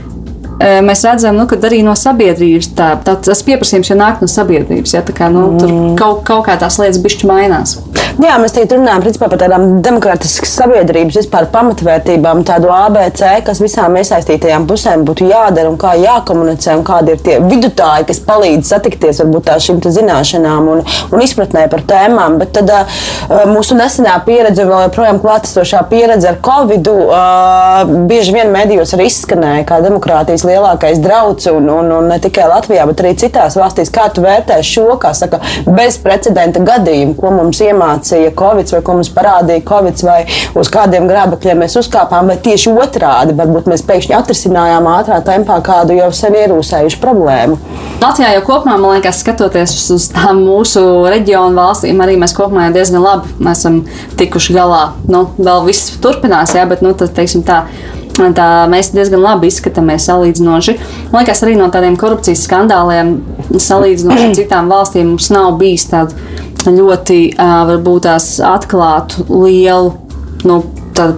mēs redzam, nu, ka arī no sabiedrības tā, tā, tas pieprasījums jau nāk no sabiedrības. Ja, kā, nu, tur mm. kaut, kaut kā tās lietas bišķi mainās. Jā, mēs tagad runājam principā, par tādām demokrātiskas sabiedrības vispār pamatvērtībām, tādu ABC, kas visām iesaistītajām pusēm būtu jādara un kā jākomunicē, un kādi ir tie vidutāji, kas palīdz satikties varbūt tā šīm zināšanām un, un izpratnē par tēmām. Bet tad uh, mūsu nesenā pieredze, vēl joprojām klātesošā pieredze ar Covid, uh, bieži vien medijos arī izskanēja kā demokrātijas lielākais drauds, un, un, un ne tikai Latvijā, bet arī citās valstīs. Kā tu vērtē šo, saka, bezprecedenta gadījumu, ko mums iemācīja Covid, vai ko mums parādīja Covid, vai uz kādiem grābekļiem mēs uzkāpām, vai tieši otrādi. Varbūt mēs pēkšņi atrisinājām ātrā tempā kādu jau sen ierūsējušu problēmu. Latvijā jau kopumā, man liekas, skatoties uz tām mūsu reģionu valstīm, arī mēs kopumā diezgan labi esam tikuši galā. Nu, vēl viss turpinās, jā, bet nu, tad, teiksim, tā tā mēs diezgan labi izskatāmies salīdzinoši. Man liekas, arī no tādiem korupcijas skandāliem, salīdzinot ar citām valstīm, mums nav bijis tāda ļoti varbūt tās atklātu lielu nu,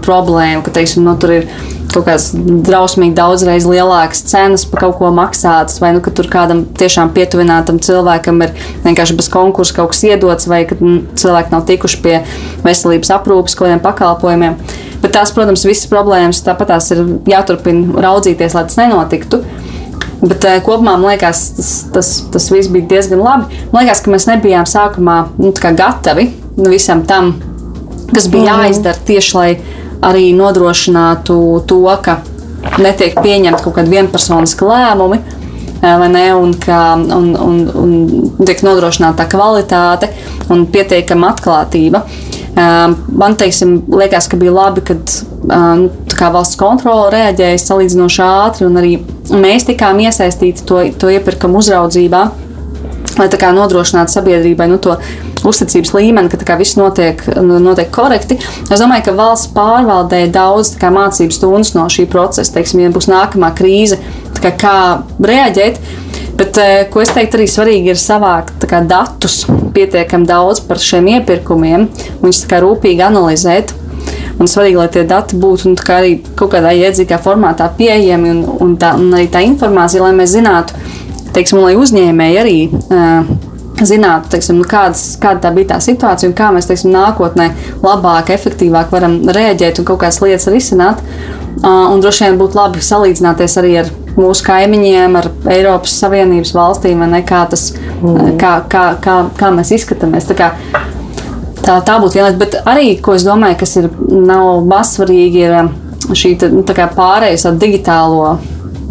problēmu, ka teiksim, nu, tur ir kaut kādas drausmīgi daudzreiz lielākas cenas par kaut ko maksātas, vai nu, ka tur kādam tiešām pietuvinātam cilvēkam ir vienkārši bez konkursa kaut kas iedots, vai ka mm, cilvēki nav tikuši pie veselības aprūpes kaut kādiem pakalpojumiem. Bet tās, protams, visas problēmas tāpat tās ir jāturpina raudzīties, lai tas nenotiktu. Bet uh, kopumā man liekas, tas, tas, tas viss bija diezgan labi. Man liekas, ka mēs nebijām sākumā nu, gatavi visam tam, kas bija mm. jāizdara tieši lai arī nodrošinātu to, ka netiek pieņemti kaut kādi vienpersoniski lēmumi. Ne, un, ka, un, un, un tiek nodrošināta kvalitāte un pietiekama atklātība. Man teiksim, liekas, ka bija labi, kad uh, valsts kontrole reaģēja salīdzinoši ātri, un arī mēs tikām iesaistīti to, to iepirkumu uzraudzībā, lai nodrošinātu sabiedrībai nu, to uzticības līmeni, ka kā, viss notiek, notiek korekti. Es domāju, ka valsts pārvaldē daudz kā, mācību stundas no šī procesa. Teiksim, ja būs nākamā krīze, kā, kā reaģēt. Bet, eh, ko es teiktu, arī svarīgi ir savākt kā, datus pietiekami daudz par šiem iepirkumiem, viņus kā, rūpīgi analizēt. Un svarīgi, lai tie dati būtu nu, kā arī kaut kādā iedzīgā formātā pieejami un, un, tā, un arī tā informācija, lai mēs zinātu, teiksim, lai uzņēmēji arī uh, zinātu, teiksim, nu, kādas, kāda tā bija tā situācija un kā mēs teiksim, nākotnē labāk, efektīvāk varam rēģēt un kaut kādas lietas risināt. Uh, un droši vien būtu labi salīdzināties arī ar mūsu kaimiņiem, ar Eiropas Savienības valstīm, ne, kā, tas, mm. kā, kā, kā, kā mēs izskatāmies. Tā, kā, tā, tā būtu viena lieta, bet arī, ko es domāju, kas ir nav mazsvarīgi, ir um, šī nu, pārējais ar digitālo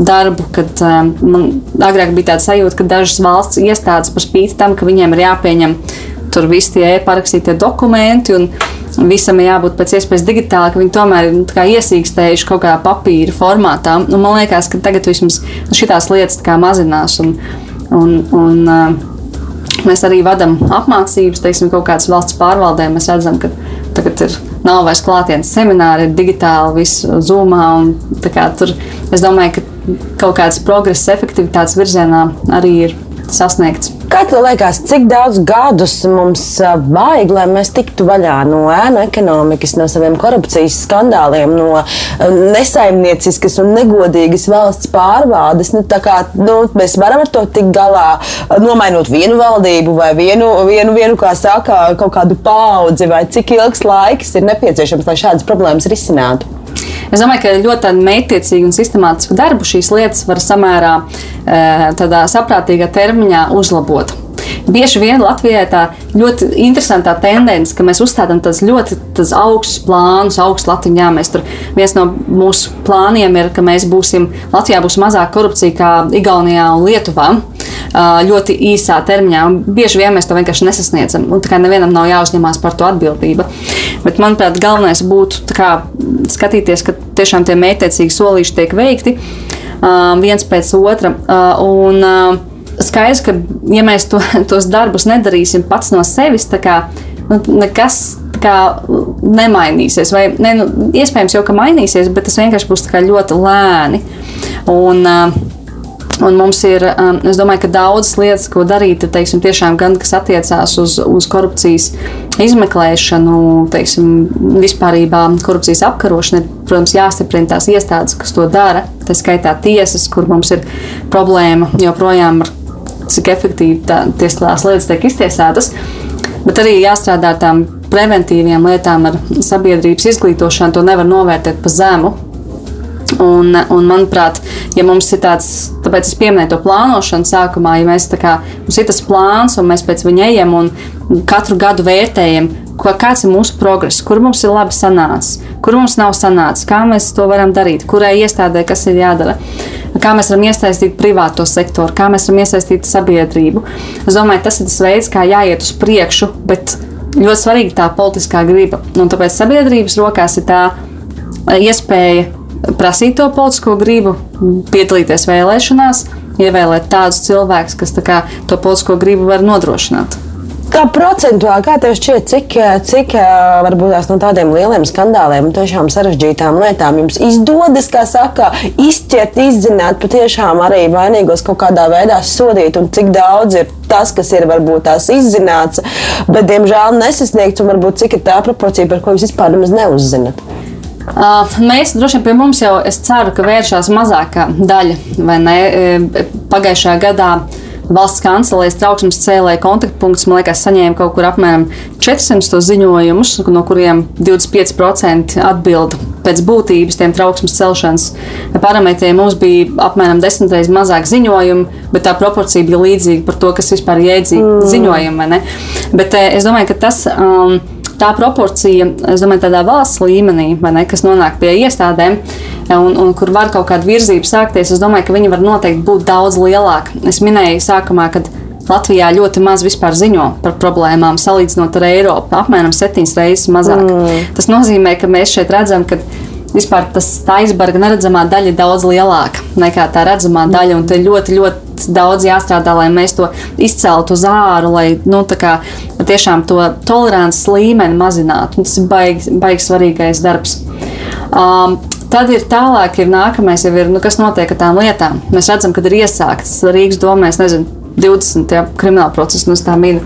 darbu, kad um, man agrāk bija tāds sajūta, ka dažas valsts iestādes par spīti tam, ka viņiem ir jāpieņem tur visi tie e-parakstītie dokumenti. Un, visam ir jābūt pēc iespējas digitāli, ka viņi tomēr ir nu, iesīkstējuši kaut kādā papīra formātā. Un man liekas, ka tagad vismaz šīs lietas mazinās. Un, un, un, uh, mēs arī vadām apmācības, teiksim, kaut kādas valsts pārvaldē. Mēs redzam, ka tagad ir. Nav vairs klātienes semināri, ir digitāli, viss zumā. Tur es domāju, ka kaut kādas progresa, efektivitātes virzienā arī ir sasniegts. Kā tev liekas, cik daudz gadus mums vajag, lai mēs tiktu vaļā no ēnu ekonomikas, no saviem korupcijas skandāliem, no nesaimnieciskas un negodīgas valsts pārvaldes? Nu, kā, nu, mēs varam ar to tikt galā, nomainot vienu valdību vai vienu, vienu, vienu kā saka, kaut kādu paudzi, vai cik ilgs laiks ir nepieciešams, lai šādas problēmas risinātu? Es domāju, ka ļoti mērķiecīgu un sistemātisku darbu šīs lietas var samērā eh, tādā saprātīgā termiņā uzlabot. Bieži vien Latvijā tā ļoti interesantā tendence, ka mēs uzstādām tādus ļoti tās augstus plānus, augstu latiņā. Mēs tur viens no mūsu plāniem ir, ka mēs būsim, Latvijā būs mazāk korupcija kā Igaunijā un Lietuvā. ļoti īsā termiņā. Bieži vien mēs to vienkārši nesasniedzam, un tā kā nevienam nav jāuzņemās par to atbildību. Bet, manuprāt, galvenais būtu kā, skatīties, ka tiešām tie mētiecīgi solīši tiek veikti viens pēc otra. Un, skaidrs, ka, ja mēs to, *laughs* tos darbus nedarīsim pats no sevis, kā, nu, nekas kā, nemainīsies. Vai, ne, nu, iespējams, jau ka mainīsies, bet tas vienkārši būs ļoti lēni. Un, Un mums ir, es domāju, ka daudzas lietas, ko darīt, teiksim, tiešām gan kas attiecās uz, uz korupcijas izmeklēšanu, teiksim, vispārībā korupcijas apkarošanu, ir, protams, jāstiprina tās iestādes, kas to dara. Tā skaitā tiesas, kur mums ir problēma joprojām ar cik efektīvi tā, tās lietas tiek iztiesātas. Bet arī jāstrādā tām preventīvām lietām, ar sabiedrības izglītošanu. To nevar novērtēt pa zemu. Un, un, manuprāt, ja mums ir tāds, tāpēc es pieminēju to plānošanu sākumā, ja mēs tā kā mums ir tas plāns un mēs pēc viņa ejam un katru gadu vērtējam, kāds ir mūsu progress, kur mums ir labi sanācis, kur mums nav sanācis, kā mēs to varam darīt, kurai iestādē kas ir jādara, kā mēs varam iesaistīt privāto sektoru, kā mēs varam iesaistīt sabiedrību. Es domāju, tas ir tas veids, kā jāiet uz priekšu, bet ļoti svarīga tā politiskā griba. Un tāpēc sabiedrības rokās ir tā iespēja prasīt to politisko gribu, piedalīties vēlēšanās, ievēlēt tādus cilvēkus, kas kā, to politisko gribu var nodrošināt. Kā procentuāli, kā tev šķiet, cik, cik varbūt no tādiem lieliem skandāliem un tiešām sarežģītām lietām jums izdodas, kā saka, izķert, izzināt, patiešām arī vainīgos kaut kādā veidā sodīt, un cik daudz ir tas, kas ir varbūt tās izzināts, bet diemžēl nesasniegts, un varbūt cik ir tā proporcija, par ko jūs vispār nemaz neuzzināt. Uh, mēs droši vien pie mums jau, es ceru, ka vēršās mazākā daļa, vai ne? E, pagājušajā gadā valsts kancelēs trauksmes cēlēja kontaktpunkts, man liekas, saņēma kaut kur apmēram 400 ziņojumus, no kuriem 25% atbild pēc būtības tiem trauksmes celšanas parametriem. Mums bija apmēram desmit reizes mazāk ziņojumu, bet tā proporcija bija līdzīga par to, kas vispār ir jēdzīgi mm. ziņojumi. Bet e, es domāju, ka tas. Um, tā proporcija, es domāju, tādā valsts līmenī, ne, kas nonāk pie iestādēm, un, un kur var kaut kāda virzība sākties, es domāju, ka viņi var noteikti būt daudz lielāki. Es minēju sākumā, kad Latvijā ļoti maz vispār ziņo par problēmām, salīdzinot ar Eiropu. Apmēram septiņas reizes mazāk. Mm. Tas nozīmē, ka mēs šeit redzam, ka vispār tas aizbarga neredzamā daļa ir daudz lielāka nekā tā redzamā daļa. Un te ļoti, ļoti daudz jāstrādā, lai mēs to izceltu uz āru, lai nu, kā, tiešām to tolerances līmeni mazinātu. Un tas ir baigi, baigi svarīgais darbs. Um, Tad ir tālāk, ir nākamais, ir, nu, kas notiek ar tām lietām. Mēs redzam, ka ir iesākts Rīgas domē, nezinu, 20 jā, krimināla procesa no tā mīna.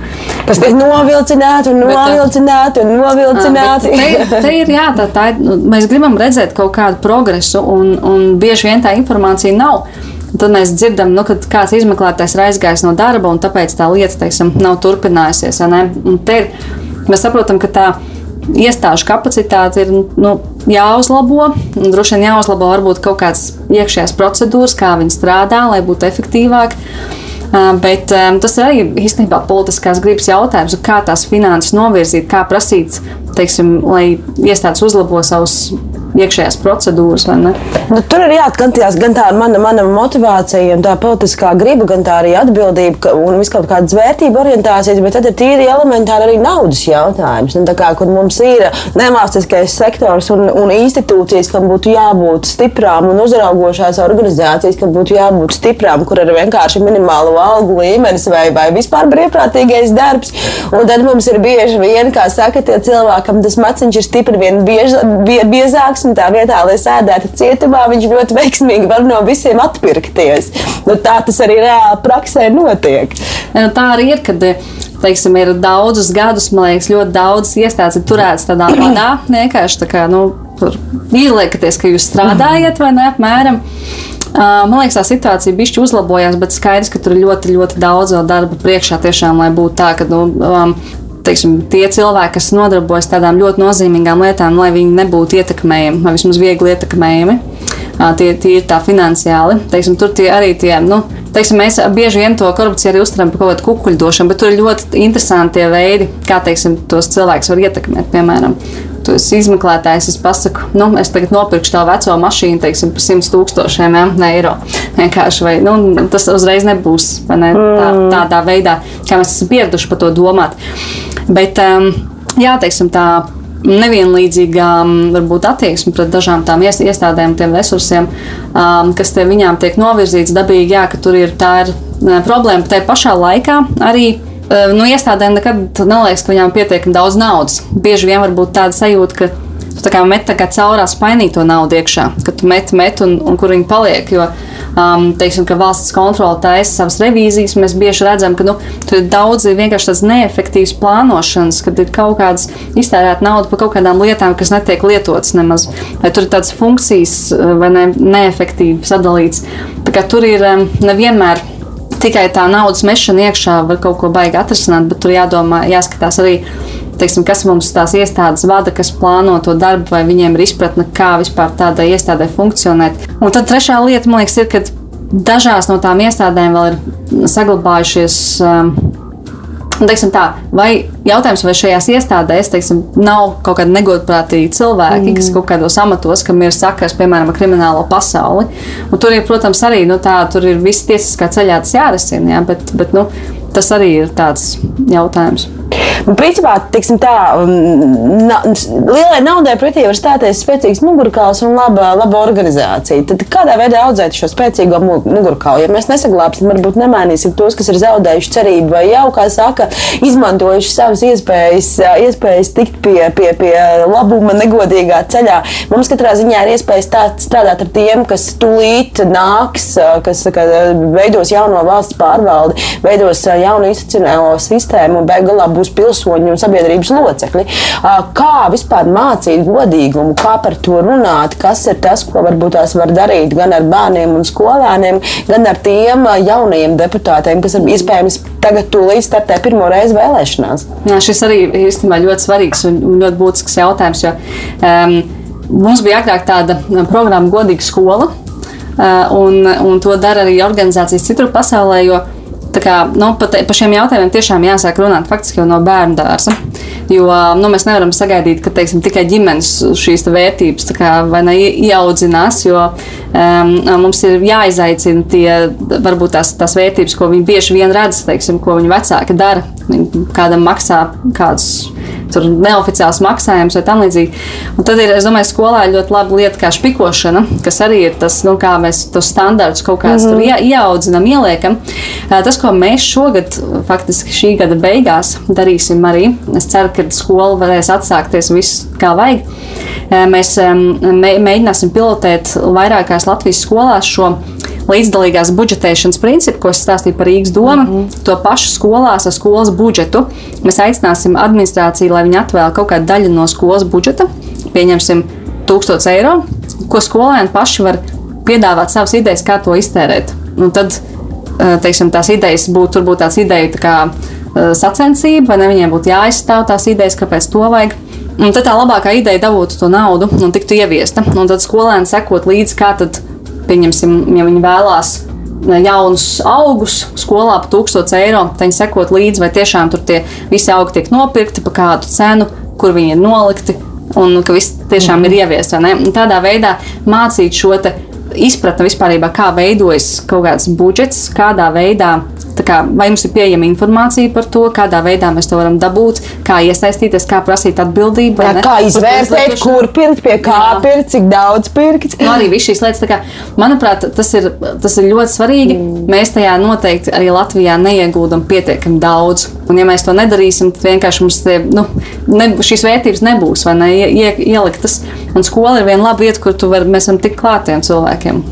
Kas tiek novilcināti un novilcināti un novilcināti. Te, *laughs* te ir jā, tā, tā, nu, mēs gribam redzēt kaut kādu progresu, un, un bieži vien tā informācija nav. Tad mēs dzirdam, nu, ka kāds izmeklētājs ir aizgājis no darba, un tāpēc tā lieta teiksim, nav turpinājusies. Ir, mēs saprotam, ka tā ir iestāžu kapacitāte ir nu, jāuzlabo. Droši vien jāuzlabo varbūt kaut kādas iekšējās procedūras, kā viņi strādā, lai būtu efektīvāk. Bet tas ir arī īstenībā politiskās gribas jautājums, kā tās finanses novirzīt, kā prasīt, teiksim, lai iestādes uzlabo savus iekšējās procedūras. Nu, tur ir jāatkanties gan tā mana, mana motivācija, tā politiskā griba, gan tā arī atbildība un viskaut kādas vērtību orientācijas, bet tad ir tīri elementāri arī naudas jautājums. Nu, kā, kur mums ir nevalstiskais sektors un, un institūcijas, kam būtu jābūt stiprām un uzraugošās organizācijas, kam būtu jābūt stiprām, kur ir vienkārši minimāla algu līmenis vai, vai vispār brīvprātīgais darbs. Un tad mums ir bieži vien, kā saka, tie cilvēkam tas maciņš ir stipri vien biež, bie, biezāks un tā vietā, lai sēdētu cietumā, viņš ļoti veiksmīgi var no visiem atpirkties. Nu, tā tas arī reāli praksē notiek. Nu, tā arī ir, kad teiksim, ir daudzus gadus, man liekas, ļoti daudz iestādes ir turētas tādā *clears throat* vadā. Vienkārši tā kā, nu, ieliekaties, ka jūs strādājat vai ne apmēram. Man liekas, tā situācija bišķi uzlabojās, bet skaidrs, ka tur ir ļoti, ļoti daudz darba priekšā tiešām, lai būtu tā, ka nu, um, teiksim, tie cilvēki, kas nodarbojas tādām ļoti nozīmīgām lietām, lai viņi nebūtu ietekmējami vai vismaz viegli ietekmējami. Tie, tie ir tā finansiāli. Teiksim, tur tie arī tie, nu, teiksim, mēs bieži vien to korupciju arī uztveram par kaut kādu kukuļdošanu, bet tur ir ļoti interesanti veidi, kā teiksim, tos cilvēkus var ietekmēt. Piemēram, tu esi izmeklētājs, es pasaku, nu, es tagad nopirkšu tā veco mašīnu, teiksim, par 100 tūkstošiem ja, eiro. Vienkārši, vai, nu, tas uzreiz nebūs ne, tā, Mm. tādā veidā, kā mēs esam pieraduši par to domāt. Bet, um, jā, teiksim, tā nevienlīdzīgā varbūt, attieksme pret dažām tām ies- iestādēm, tiem resursiem, um, kas te viņām tiek novirzīts dabīgi, jā, ka tur ir tā ir problēma. Tajā pašā laikā arī nu, iestādēm nekad neliekas, ka viņām pietiekami daudz naudas. Bieži vien var būt tāda sajūta, ka tu kā met kā caurā spainī to naudu iekšā, ka tu met, met un, un kur viņi paliek. Jo, um, teiksim, ka valsts kontrole taisa savas revīzijas, mēs bieži redzam, ka nu, tur ir daudz vienkārši tādas neefektīvas plānošanas, kad ir kaut kādas iztērēta nauda par kaut kādām lietām, kas netiek lietotas nemaz. Vai tur ir tādas funkcijas vai ne, neefektīvi sadalīts. Tā kā tur ir um, nevienmēr tikai tā naudas mešana iekšā var kaut ko baigi atrisināt, bet tur jādomā, jāskatās arī, teiksim, kas mums tās iestādes vada, kas plāno to darbu, vai viņiem ir izpratne, kā vispār tādai iestādē funkcionēt. Un tad trešā lieta, man liekas, ir, ka dažās no tām iestādēm vēl ir saglabājušies. Um, teiksim, tā, vai jautājums, vai šajās iestādēs teiksim, nav kaut kādi negodprātīgi cilvēki, mm. kas kaut kādos amatos, kam ir sakars, piemēram, ar kriminālo pasauli. Un tur ir, protams, arī nu, tā, tur ir viss tiesiskā ceļā tas jārisina, jā, bet, bet nu, tas arī ir tāds jautājums. Un, principā, tiksim, tā, um, na, lielai naudai pretī var stāties spēcīgs mugurkauls un laba, laba organizācija. Tad kādā veidā audzēt šo spēcīgo mu- mugurkaulu? Ja mēs nesaglabāsim, varbūt nemainīsim tos, kas ir zaudējuši cerību, vai jau, kā saka, izmantojuši savas iespējas, iespējas tikt pie, pie, pie labuma negodīgā ceļā. Mums katrā ziņā ir iespējas tā, strādāt ar tiem, kas tūlīt nāks, kas saka, veidos jauno valsts pārvaldi, veidos jaunu institucionālo sistēmu un beig galā būs pilsoņi un sabiedrības locekļi. Kā vispār mācīt godīgumu, kā par to runāt, kas ir tas, ko varbūt tās var darīt gan ar bērniem un skolēniem, gan ar tiem jaunajiem deputātiem, kas ir iespējams tagad tūlīt startē pirmo reizi vēlēšanās. Jā, šis arī ir īstenībā ļoti svarīgs un ļoti būtisks jautājums. Jo, um, mums bija agrāk tāda programma, Godīga skola, un, un to dara arī organizācijas citur pasaulē. Jo, tā kā, nu, pa, te, pa šiem jautājumiem tiešām jāsāk runāt faktiski jau no bērnu dārza. Jo nu, mēs nevaram sagaidīt, ka teiksim, tikai ģimenes šīs vērtības kā, ne, ieaudzinās, jo um, mums ir jāizaicina tie, varbūt tās, tās vērtības, ko viņi bieži vien redz, teiksim, ko viņu vecāki dara. Viņi kādam maksā kādus tur neoficiāls maksājums vai tam līdzīgi. Un tad ir, es domāju, skolā ļoti laba lieta kā špikošana, kas arī ir tas, nu, kā mēs tos standartus kaut kādā mm -hmm. ieaudzinām, ieliekam. Tas, ko mēs šogad, faktiski šī gada beigās, darīsim arī, es ceru, ka skola varēs atsākties viss kā vajag. Mēs mē, mēģināsim pilotēt vairākās Latvijas skolās šo līdzdalīgās budžetēšanas principu, ko es stāstīju par Rīgas domu, mm -hmm. to pašu skolās ar skolas budžetu. Mēs aicināsim administrāciju, lai viņi atvēl kaut kādu daļu no skolas budžeta, pieņemsim 1000 eiro, ko skolēni paši var piedāvāt savas idejas, kā to iztērēt. Un tad teiksim, tās idejas būtu turbūt tāds ideja tā kā sacensība, vai ne viņiem būtu jāizstāv tās idejas, kāpēc to vajag. Un tad tā labākā ideja dabūtu to naudu un tiktu ieviesta. Un tad skolēni sekot līdzi, kā tad pieņemsim, ja viņi vēlās jaunus augus skolā par 1000 eiro, tad viņi sekot līdzi, vai tiešām tur tie visi augi tiek nopirkti, pa kādu cenu, kur viņi ir nolikti, un ka viss tiešām mm -hmm. ir ieviests. Tādā veidā mācīt šo izpratni vispār, kā veidojas kaut kāds budžets, kādā veidā. Kā, vai mums ir pieejama informācija par to, kādā veidā mēs to varam dabūt, kā iesaistīties, kā prasīt atbildību? Jā, kā izvērtēt, kur pirkt, pie kā jā. pirkt, cik daudz pirkt. Nu, arī viss šīs lietas, kā, manuprāt, tas ir, tas ir ļoti svarīgi. Mm. Mēs tajā noteikti arī Latvijā neieguldam pietiekami daudz. Un, ja mēs to nedarīsim, tad vienkārši mums tie, nu, ne, šīs vērtības nebūs vai ne ie, ieliktas. Un skola ir viena laba vieta, kur var, mēs varam tikt klātiem cilvēkiem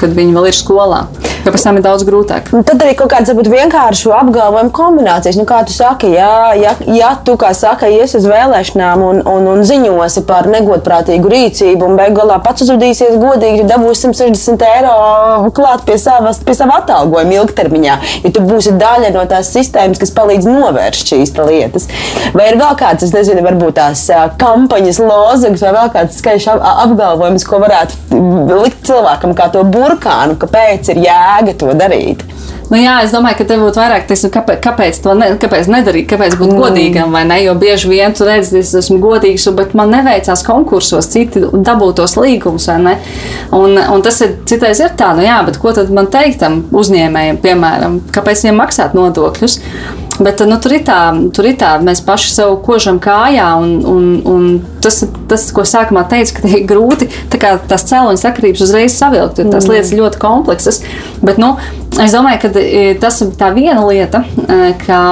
kad viņi vēl ir skolā. Jo pēc tam ir daudz grūtāk. Un tad arī kaut kādas varbūt vienkāršu apgalvojumu kombinācijas. Nu, kā tu saki, ja, ja, ja tu kā saka, ies uz vēlēšanām un, un, un ziņosi par negodprātīgu rīcību, un beig galā pats uzvedīsies godīgi, tad dabūsi 160 eiro klāt pie, savas, pie sava atalgojuma ilgtermiņā. Ja tu būsi daļa no tās sistēmas, kas palīdz novērst šīs lietas. Vai ir vēl kāds, es nezinu, varbūt tās kampaņas lozagas vai vēl kāds skaļš apgalvojums, ko varētu likt cilvēkam kā to burkānu, kāpēc ir jēga to darīt. Nu, jā, es domāju, ka tev būtu vairāk, teiksim, kāpēc, kāpēc to ne, kāpēc nedarīt, kāpēc būt mm. godīgam, vai ne? Jo bieži vien tu redzi, es esmu godīgs, bet man neveicās konkursos, citi dabūtos līgumus, vai ne? Un, un tas ir citreiz ir tā, nu jā, bet ko tad man teikt tam uzņēmējiem, piemēram, kāpēc viņiem maksāt nodokļus? Bet nu, tur, ir tā, tur ir tā, mēs paši sev kožam kājā, un, un, un tas, tas, ko sākumā teicu, ka ir grūti tā tās cēloņa sakarības uzreiz savilkt, jo tās mm. lietas ir ļoti kompleksas. Bet, nu, es domāju, ka e, tas ir tā viena lieta, e, ka,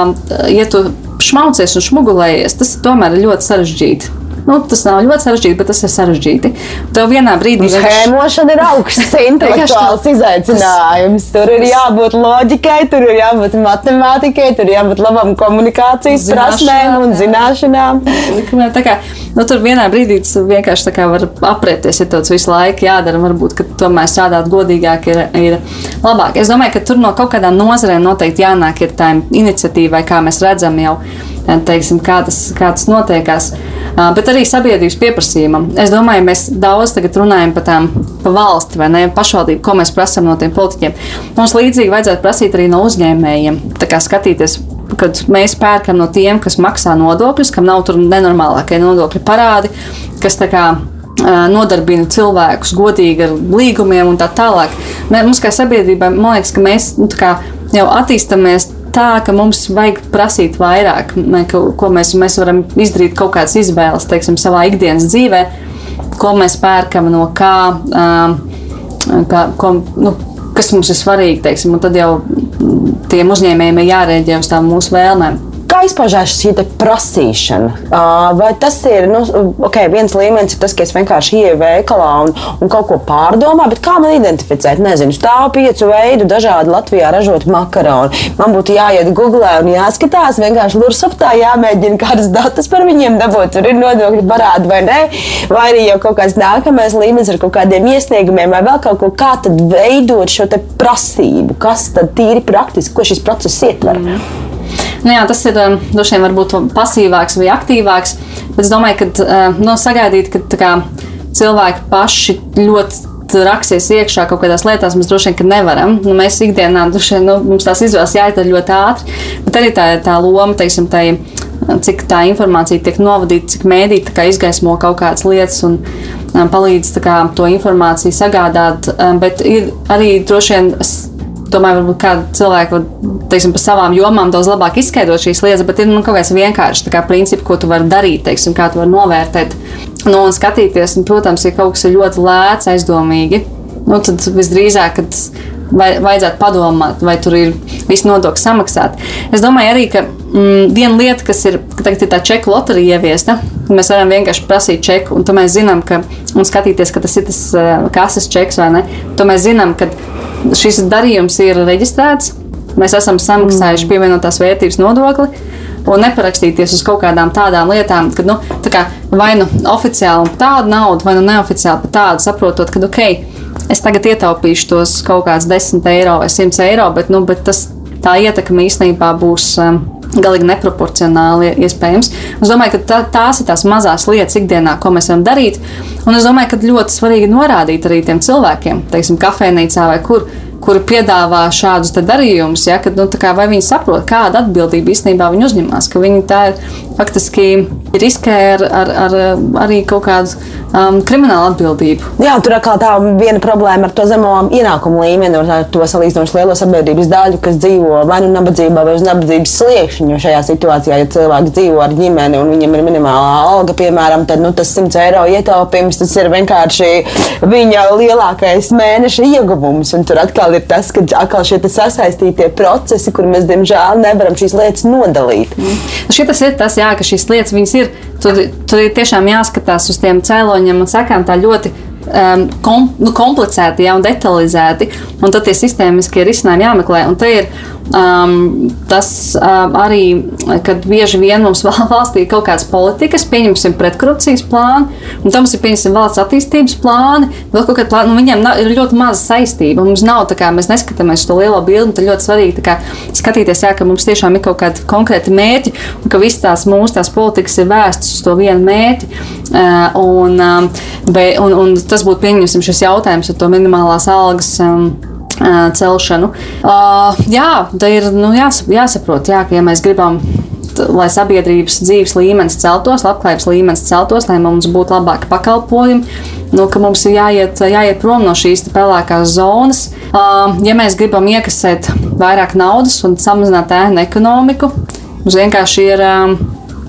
ja tu šmaucies un šmugulējies, tas tomēr ir ļoti sarežģīti. Nu, tas nav ļoti sarežģīti, bet tas ir sarežģīti. Tev vienā brīdī vienkārši... Schēmošana ir augsts *laughs* intelektuāls izaicinājums. Tur ir jābūt loģikai, tur ir jābūt matemātikai, tur ir jābūt labam komunikācijas prasmēm un zināšanām. Tā kā, nu, tur vienā brīdī tas vienkārši var apriepties, ja tas visu laiku jādara. Varbūt, ka tomēr strādāt godīgāk ir, ir labāk. Es domāju, ka tur no kaut kādām nozarēm noteikti jānāk ir tā iniciatīvai, kā mēs redzam jau teiksim, kā, tas, kā tas notiekās. Bet arī sabiedrības pieprasījumam. Es domāju, mēs daudz tagad runājam par tām pa valsti vai ne pašvaldību, ko mēs prasām no tiem politiķiem. Mums līdzīgi vajadzētu prasīt arī no uzņēmējiem. Tā kā skatīties, kad mēs pērkam no tiem, kas maksā nodokļus, kam nav tur nenormālākie nodokļu parādi, kas tā kā nodarbina cilvēkus godīgi ar līgumiem un tā tālāk. Mums kā sabiedrībai, man liekas, ka mēs nu, jau attīstāmies tā, ka mums vajag prasīt vairāk, ne, ka, ko mēs, mēs varam izdarīt kaut kādas izvēles, teiksim, savā ikdienas dzīvē, ko mēs pērkam, no kā, kā ko, nu, kas mums ir svarīgi, teiksim, un tad jau tiem uzņēmējiem ir jārēģē uz tām mūsu vēlmēm. Kā izpaužās šī prasīšana? Vai tas ir nu, okay, viens līmenis, ir tas, ka es vienkārši ieju veikalā un, un kaut ko pārdomāju, bet kā man identificēt? Nezinu, stāv piecu veidu dažādi Latvijā ražoti makaroni. Man būtu jāiet Google un jāskatās, vienkārši Lursaptā jāmēģina kādas datus par viņiem dabūt. Tur ir nodokļu parādi vai nē, vai arī jau kaut kāds nākamais līmenis ar kaut kādiem iesniegumiem vai vēl kaut ko. Kā tad veidot šo prasību? Kas tad tīri praktiski, ko šis process ietver? Mm. Nu, jā, tas ir um, droši vien varbūt pasīvāks vai aktīvāks, bet es domāju, ka uh, no, sagaidīt, ka kā, cilvēki paši ļoti raksies iekšā kaut kādās lietās, mēs droši vien nevaram. Nu, mēs ikdienā vien nu, mums tās izvēles jāizdara ļoti ātri, bet arī tā, tā loma, teiksim, tai, cik tā informācija tiek novadīta, cik mēdīte izgaismo kaut kādas lietas un um, palīdz kā, to informāciju sagādāt. Bet ir arī droši vien tomēr varbūt kādi cilvēki teiksim, par savām jomām daudz labāk izskaidrot šīs lietas, bet ir nu, kaut kāds vienkāršs kā princips, ko tu vari darīt, teiksim, kā tu vari novērtēt nu, un skatīties. Un, protams, ja kaut kas ir ļoti lēts, aizdomīgi, nu, tad visdrīzāk, vai, vajadzētu padomāt, vai tur ir visi nodokļi samaksāti. Es domāju arī, ka mm, viena lieta, kas ir, ka tagad ir tā čeku loterija ieviesta, mēs varam vienkārši prasīt čeku, un to mēs zinām, ka, un skatīties, ka tas ir tas uh, kases čeks vai ne, to mēs zinām, ka šis darījums ir reģistrēts, mēs esam samaksājuši mm. pievienotās vērtības nodokli. Un neparakstīties uz kaut kādām tādām lietām, ka nu, tā kā, vai nu oficiāli par tādu naudu, vai nu neoficiāli par tādu, saprotot, ka ok, es tagad ietaupīšu tos kaut kādus 10 eiro vai 100 eiro, bet, nu, bet tas, tā ietekme īstenībā būs. Um, galīgi neproporcionāli iespējams. Es domāju, ka tā, tās ir tās mazās lietas ikdienā, ko mēs varam darīt. Un es domāju, ka ļoti svarīgi norādīt arī tiem cilvēkiem, teiksim, kafejnīcā vai kur kuri piedāvā šādus darījumus, ja, kad, nu, kā, vai viņi saprot, kāda atbildība īstenībā viņi uzņemas, ka viņi tā ir faktiski riskē ar, ar, ar arī kaut kādu um, kriminālu atbildību. Jā, tur atkal tā viena problēma ar to zemo ienākumu līmeni, ar to salīdzinoši lielo sabiedrības daļu, kas dzīvo vai nu nabadzībā, vai uz nabadzības sliekšņa. Šajā situācijā, ja cilvēks dzīvo ar ģimeni un viņam ir minimālā alga, piemēram, tad nu, tas 100 eiro ietaupījums tas ir vienkārši viņa lielākais mēneša ieguvums. Un tur atkal ir tas, ka atkal šie sasaistītie procesi, kur mēs diemžēl nevaram šīs lietas nodalīt. Mm. Šis ir tas, jā, ka šīs lietas ir. Tur, tur ir tiešām jāskatās uz tiem cēloņiem un sekām tā ļoti um, kom, nu, komplicēti ja, un detalizēti. Un tad tie sistēmiskie risinājumi jāmeklē. Un te ir um, tas um, arī, kad bieži vien mums *laughs* valstī ir kaut kādas politikas, pieņemsim pretkorupcijas plānu, un tam ir pieņemsim valsts attīstības plāni, vēl kaut kāda plāna. Nu, viņiem nav, ir ļoti maza saistība. Mums nav tā kā mēs neskatāmies to lielo bildi. Tad ļoti svarīgi kā, skatīties, jā, ka mums tiešām ir kaut kādi konkrēti mērķi, un ka visas tās mūsu tās politikas ir vērstas uz to vienu mērķi. Uh, un, um, be, un, un tas būtu pieņemsim šis jautājums ar to minimālās algas. Um, celšanu. Uh, jā, tā ir nu, jās, jāsaprot, jā, ka ja mēs gribam lai sabiedrības dzīves līmenis celtos, labklājības līmenis celtos, lai mums būtu labāki pakalpojumi, nu, ka mums ir jāiet, jāiet prom no šīs pelēkās zonas. Ja mēs gribam iekasēt vairāk naudas un samazināt ēnu ekonomiku, mums vienkārši ir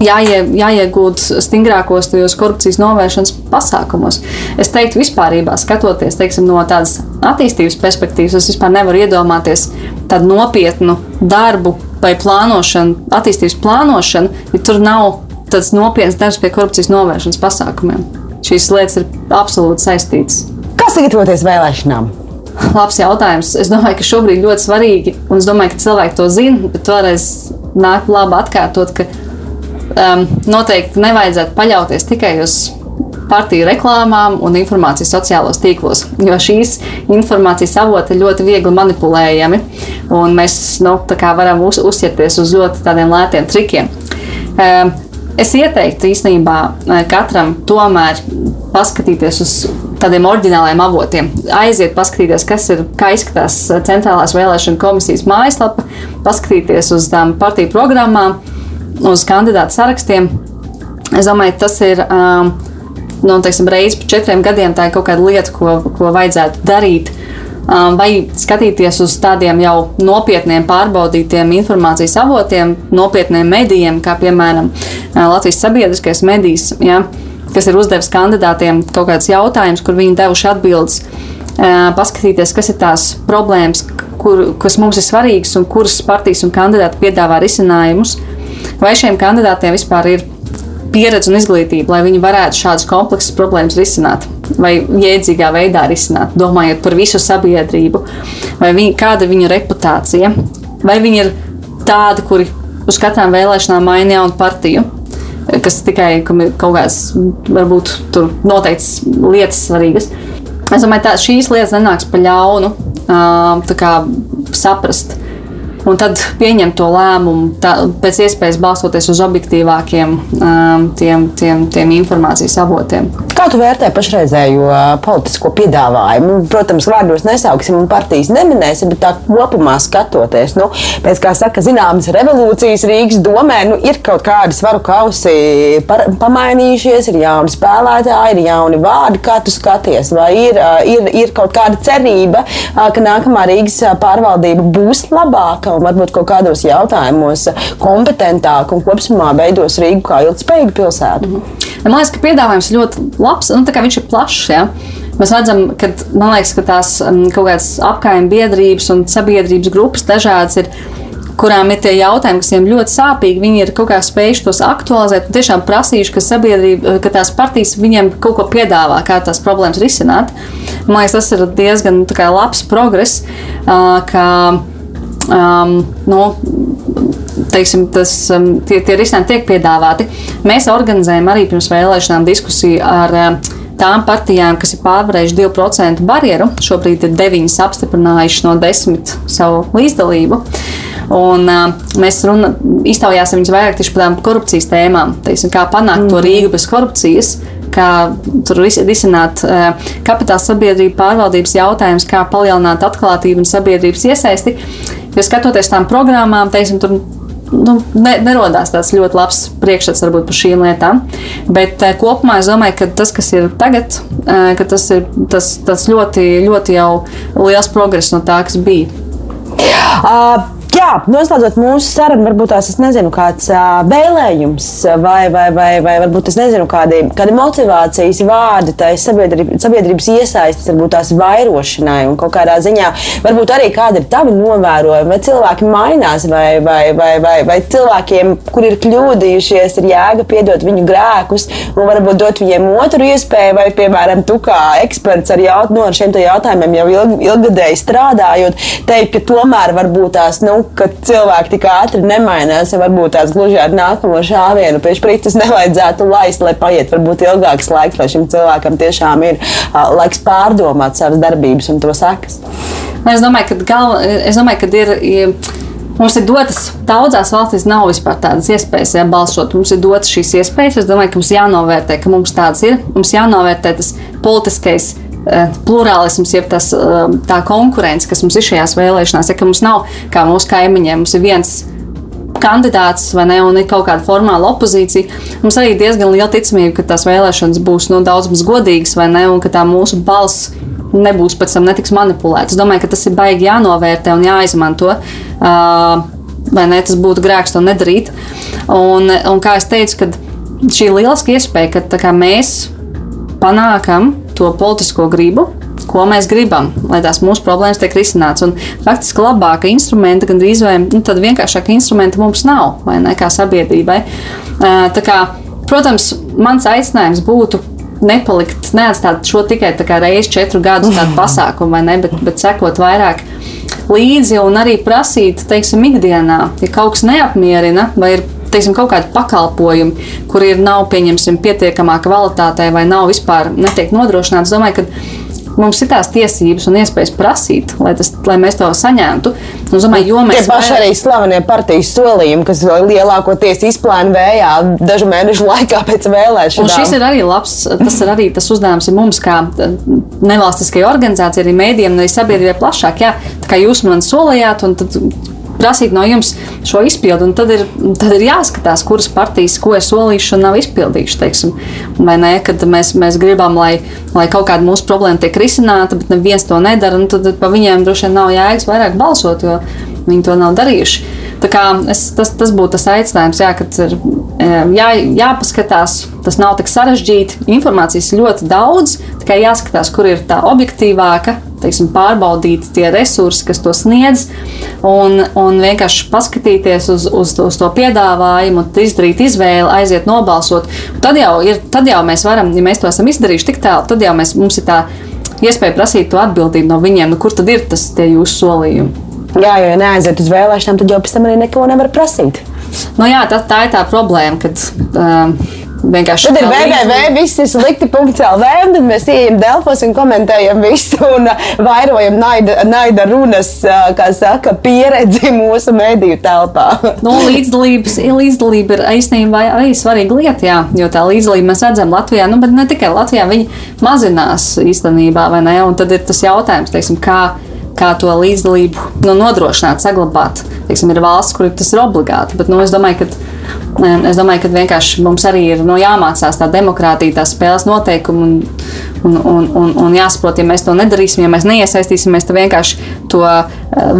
jāie, jāiegūst stingrākos tajos korupcijas novēršanas pasākumos. Es teiktu, vispār, skatoties teiksim, no tādas attīstības perspektīvas, es vispār nevaru iedomāties tādu nopietnu darbu vai plānošanu, attīstības plānošanu, ja tur nav tāds nopietns darbs pie korupcijas novēršanas pasākumiem. Šīs lietas ir absolūti saistītas. Kā sagatavoties vēlēšanām? Labs jautājums. Es domāju, ka šobrīd ļoti svarīgi, un es domāju, ka cilvēki to zina, bet vēlreiz nāk labi atkārtot, ka um, noteikti nevajadzētu paļauties tikai uz partiju reklāmām un informācijas sociālos tīklos, jo šīs informācijas avoti ir ļoti viegli manipulējami, un mēs nu, varam uz, uzķerties uz ļoti tādiem lētiem trikiem. Um, es ieteiktu īstenībā uh, katram tomēr paskatīties uz tādiem oriģināliem avotiem. Aiziet, paskatīties, kas ir, kā izskatās Centrālās vēlēšana komisijas mājaslapa, paskatīties uz tām partiju programmām, uz kandidātu sarakstiem. Es domāju, tas ir um, nu, teiksim, reizi pa četriem gadiem tā ir kaut kāda lieta, ko, ko vajadzētu darīt. Um, vai skatīties uz tādiem jau nopietniem, pārbaudītiem informācijas avotiem, nopietniem medijiem, kā piemēram uh, Latvijas sabiedriskais medijs, ja, kas ir uzdevis kandidātiem kaut kādus jautājumus, kur viņi devuši atbildes, uh, paskatīties, kas ir tās problēmas, kur, kas mums ir svarīgas un kuras partijas un kandidāti piedāvā risinājumus. Vai šiem kandidātiem vispār ir pieredze un izglītība, lai viņi varētu šādas kompleksas problēmas risināt vai jēdzīgā veidā risināt, domājot par visu sabiedrību, vai viņi, kāda ir viņu reputācija, vai viņi ir tādi, kuri uz katrām vēlēšanām maina jaunu partiju. Kas tikai kaut kādas, varbūt tur noteikts lietas svarīgas. Es domāju, ka šīs lietas nenāks pa ļaunu kā, saprast un tad pieņemt to lēmumu tā, pēc iespējas balstoties uz objektīvākiem um, tiem, tiem, tiem informācijas avotiem. Kā tu vērtē pašreizējo politisko piedāvājumu? Protams, vārdos nesauksim un partijas neminēsim, bet tā kopumā skatoties, nu, pēc kā saka, zināmas revolūcijas Rīgas domē, nu, ir kaut kādi svaru kausi par, pamainījušies, ir jauni spēlētāji, ir jauni vārdi, kā tu skaties, vai ir, ir, ir kaut kāda cerība, ka nākamā Rīgas pārvaldība būs labāka un varbūt kaut kādos jautājumos kompetentāk un kopumā veidos Rīgu kā ilgspējīgu pilsētu. Mm -hmm. Man liekas, ka piedāvājums ļoti labs, nu, viņš ir plašs. Ja? Mēs redzam, ka, liekas, ka tās um, kaut kādas apgājuma biedrības un sabiedrības grupas dažādas ir kurām ir tie jautājumi, kas viņiem ļoti sāpīgi, viņi ir kaut kā spējuši tos aktualizēt un tiešām prasījuši, ka sabiedrība, ka tās partijas viņiem kaut ko piedāvā, kā tās problēmas risināt. Man liekas, tas ir diezgan kā, labs progress. Ka, um, nu, teiksim, tas, um, tie, tie risinājumi tiek piedāvāti. Mēs organizējam arī pirms vēlēšanām diskusiju ar um, tām partijām, kas ir pārvarējuši 2% barjeru. Šobrīd ir 9 apstiprinājuši no 10 savu līdzdalību. Un, uh, mēs runa, iztaujāsim viņus vairāk tieši par tām korupcijas tēmām. Teiksim, kā panākt mm. to Rīgu bez korupcijas, kā tur risināt uh, kapitāla sabiedrību pārvaldības jautājumus, kā palielināt atklātību un sabiedrības iesaisti. Jo skatoties tām programmām, teiksim, tur nu, ne, nerodās tāds ļoti labs priekšstats varbūt par šīm lietām. Bet uh, kopumā es domāju, ka tas, kas ir tagad, uh, tas ir tas, tas ļoti, ļoti jau liels progress no tā, kas bija. Uh, Jā, noslēdzot mūsu sarunu, varbūt tās es nezinu, kāds uh, vēlējums vai, vai, vai, vai varbūt es nezinu, kādi, kādi motivācijas vārdi tai sabiedrības, sabiedrības iesaistas, varbūt tās vairošanai un kaut kādā ziņā, varbūt arī kādi ir tavi novērojumi, vai cilvēki mainās, vai, vai, vai, vai, vai cilvēkiem, kur ir kļūdījušies, ir jēga piedot viņu grēkus un varbūt dot viņiem otru iespēju, vai, piemēram, tu kā eksperts ar, jaut, nu, ar šiem jautājumiem jau ilg, ilgadēji strādājot, teikt, ka tomēr varbūt tās, nu, ka cilvēki tik ātri nemainās. Ja varbūt tās gluži ar nākamo šāvienu pie sprites nevajadzētu laist, lai paiet varbūt ilgāks laiks, lai šim cilvēkam tiešām ir uh, laiks pārdomāt savas darbības un to sekas. Es domāju, ka, galva, es domāju, ka ir. ir Mums ir dotas daudzās valstīs, nav vispār tādas iespējas, ja balsot. Mums ir dotas šīs iespējas. Es domāju, ka mums jānovērtē, ka mums tādas ir. Mums jānovērtē tas politiskais plurālisms, jeb tas, tā konkurence, kas mums ir šajās vēlēšanās, ja mums nav kā mūsu kaimiņiem, mums ir viens kandidāts vai ne, un ir kaut kāda formāla opozīcija, mums arī diezgan liela ticamība, ka tās vēlēšanas būs nu, daudz maz godīgas vai ne, un ka tā mūsu balss nebūs pēc tam netiks manipulēta. Es domāju, ka tas ir baigi jānovērtē un jāizmanto. Uh, vai ne, tas būtu grēks to nedarīt. Un, un kā jau teicu, šī lieliska iespēja, ka kā, mēs panākam to politisko gribu, ko mēs gribam, lai tās mūsu problēmas tiek risināts. Un faktiski labāka instrumenta, gan drīz vai nu, tāda vienkāršāka instrumenta mums nav, vai ne, kā sabiedrībai. Tā kā, protams, mans aicinājums būtu nepalikt, neatstāt šo tikai reizi četru gadus tādu pasākumu, vai ne, bet, bet sekot vairāk līdzi un arī prasīt, teiksim, ikdienā, ja kaut kas neapmierina vai ir teiksim, kaut kādi pakalpojumi, kur ir nav pieņemsim pietiekamā kvalitātē vai nav vispār netiek nodrošināts. Domāju, ka mums ir tās tiesības un iespējas prasīt, lai, tas, lai mēs to saņemtu. Un, domāju, jo mēs Tie paši vairāk... arī slavenie partijas solījumi, kas lielākoties izplēna vējā dažu mēnešu laikā pēc vēlēšanām. Un šis ir arī labs, tas ir arī tas uzdevums mums, kā nevalstiskajai organizācijai, arī mēdījiem, arī sabiedrībai plašāk. Jā, tā kā jūs man solījāt, un tad prasīt no jums šo izpildu. Tad ir, tad ir jāskatās, kuras partijas, ko ir solījušas un nav izpildījušas. Teiksim. Vai ne, kad mēs, mēs gribam, lai, lai kaut kāda mūsu problēma tiek risināta, bet neviens to nedara, tad pa viņiem droši vien nav jēgas vairāk balsot, jo viņi to nav darījuši. Es, tas, tas būtu tas aicinājums, jā, kad ir jā, jāpaskatās. Tas nav tik sarežģīti. Informācijas ļoti daudz, tikai jāskatās, kur ir tā objektīvākā, teiksim, pārbaudīt tie resursi, kas to sniedz, un, un vienkārši paskatīties uz, uz, uz to piedāvājumu, izdarīt izvēli, aiziet nobalsot. Tad jau, ir, tad jau mēs varam, ja mēs to esam izdarījuši tik tālu, tad jau mēs, mums ir tā iespēja prasīt to atbildību no viņiem, nu, kur tad ir tas jūsu solījumi. Jā, jo ja neaiziet uz vēlēšanām, tad jau pēc tam arī neko nevar prasīt. Nu, jā, tā, tā ir tā problēma, kad uh, vienkārši. Tad ir www, viss ir slikti.lv, un tad mēs ejam Delfos un komentējam visu un uh, vairojam naida, naida runas, uh, kā saka, pieredzi mūsu mediju telpā. *laughs* nu, līdzdalība ir īstenībā arī svarīga lieta, jā, jo tā līdzdalība mēs redzam Latvijā, nu, bet ne tikai Latvijā, viņi mazinās īstenībā, vai ne? Un tad ir tas jautājums, teiksim, kā kā to līdzdalību nu, nodrošināt, saglabāt. Teiksim, ir valsts, kur tas ir obligāti, bet nu, es domāju, ka Es domāju, ka vienkārši mums arī ir nu, jāmācās tā demokrātija, tās spēles noteikumi. Un, un, un, un, un jāsaprot, ja mēs to nedarīsim, ja mēs neiesaistīsimies, tad vienkārši to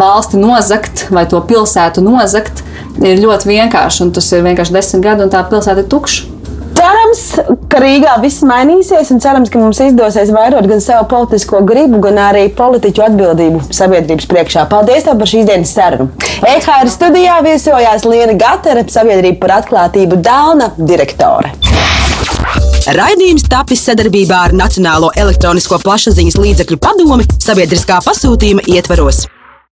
valsti nozagt vai to pilsētu nozagt ir ļoti vienkārši. Tas ir vienkārši desmit gadi, un tā pilsēta ir tukša. Cerams, ka Rīgā viss mainīsies, un cerams, ka mums izdosies vairot gan savu politisko gribu, gan arī politiķu atbildību sabiedrības priekšā. Paldies par šīs dienas sarunu. EHR studijā viesojās Liena Gatere, sabiedrība par atklātību Dāna direktore. Raidījums tapis sadarbībā ar Nacionālo elektronisko plašsaziņas līdzekļu padomi sabiedriskā pasūtījuma ietvaros.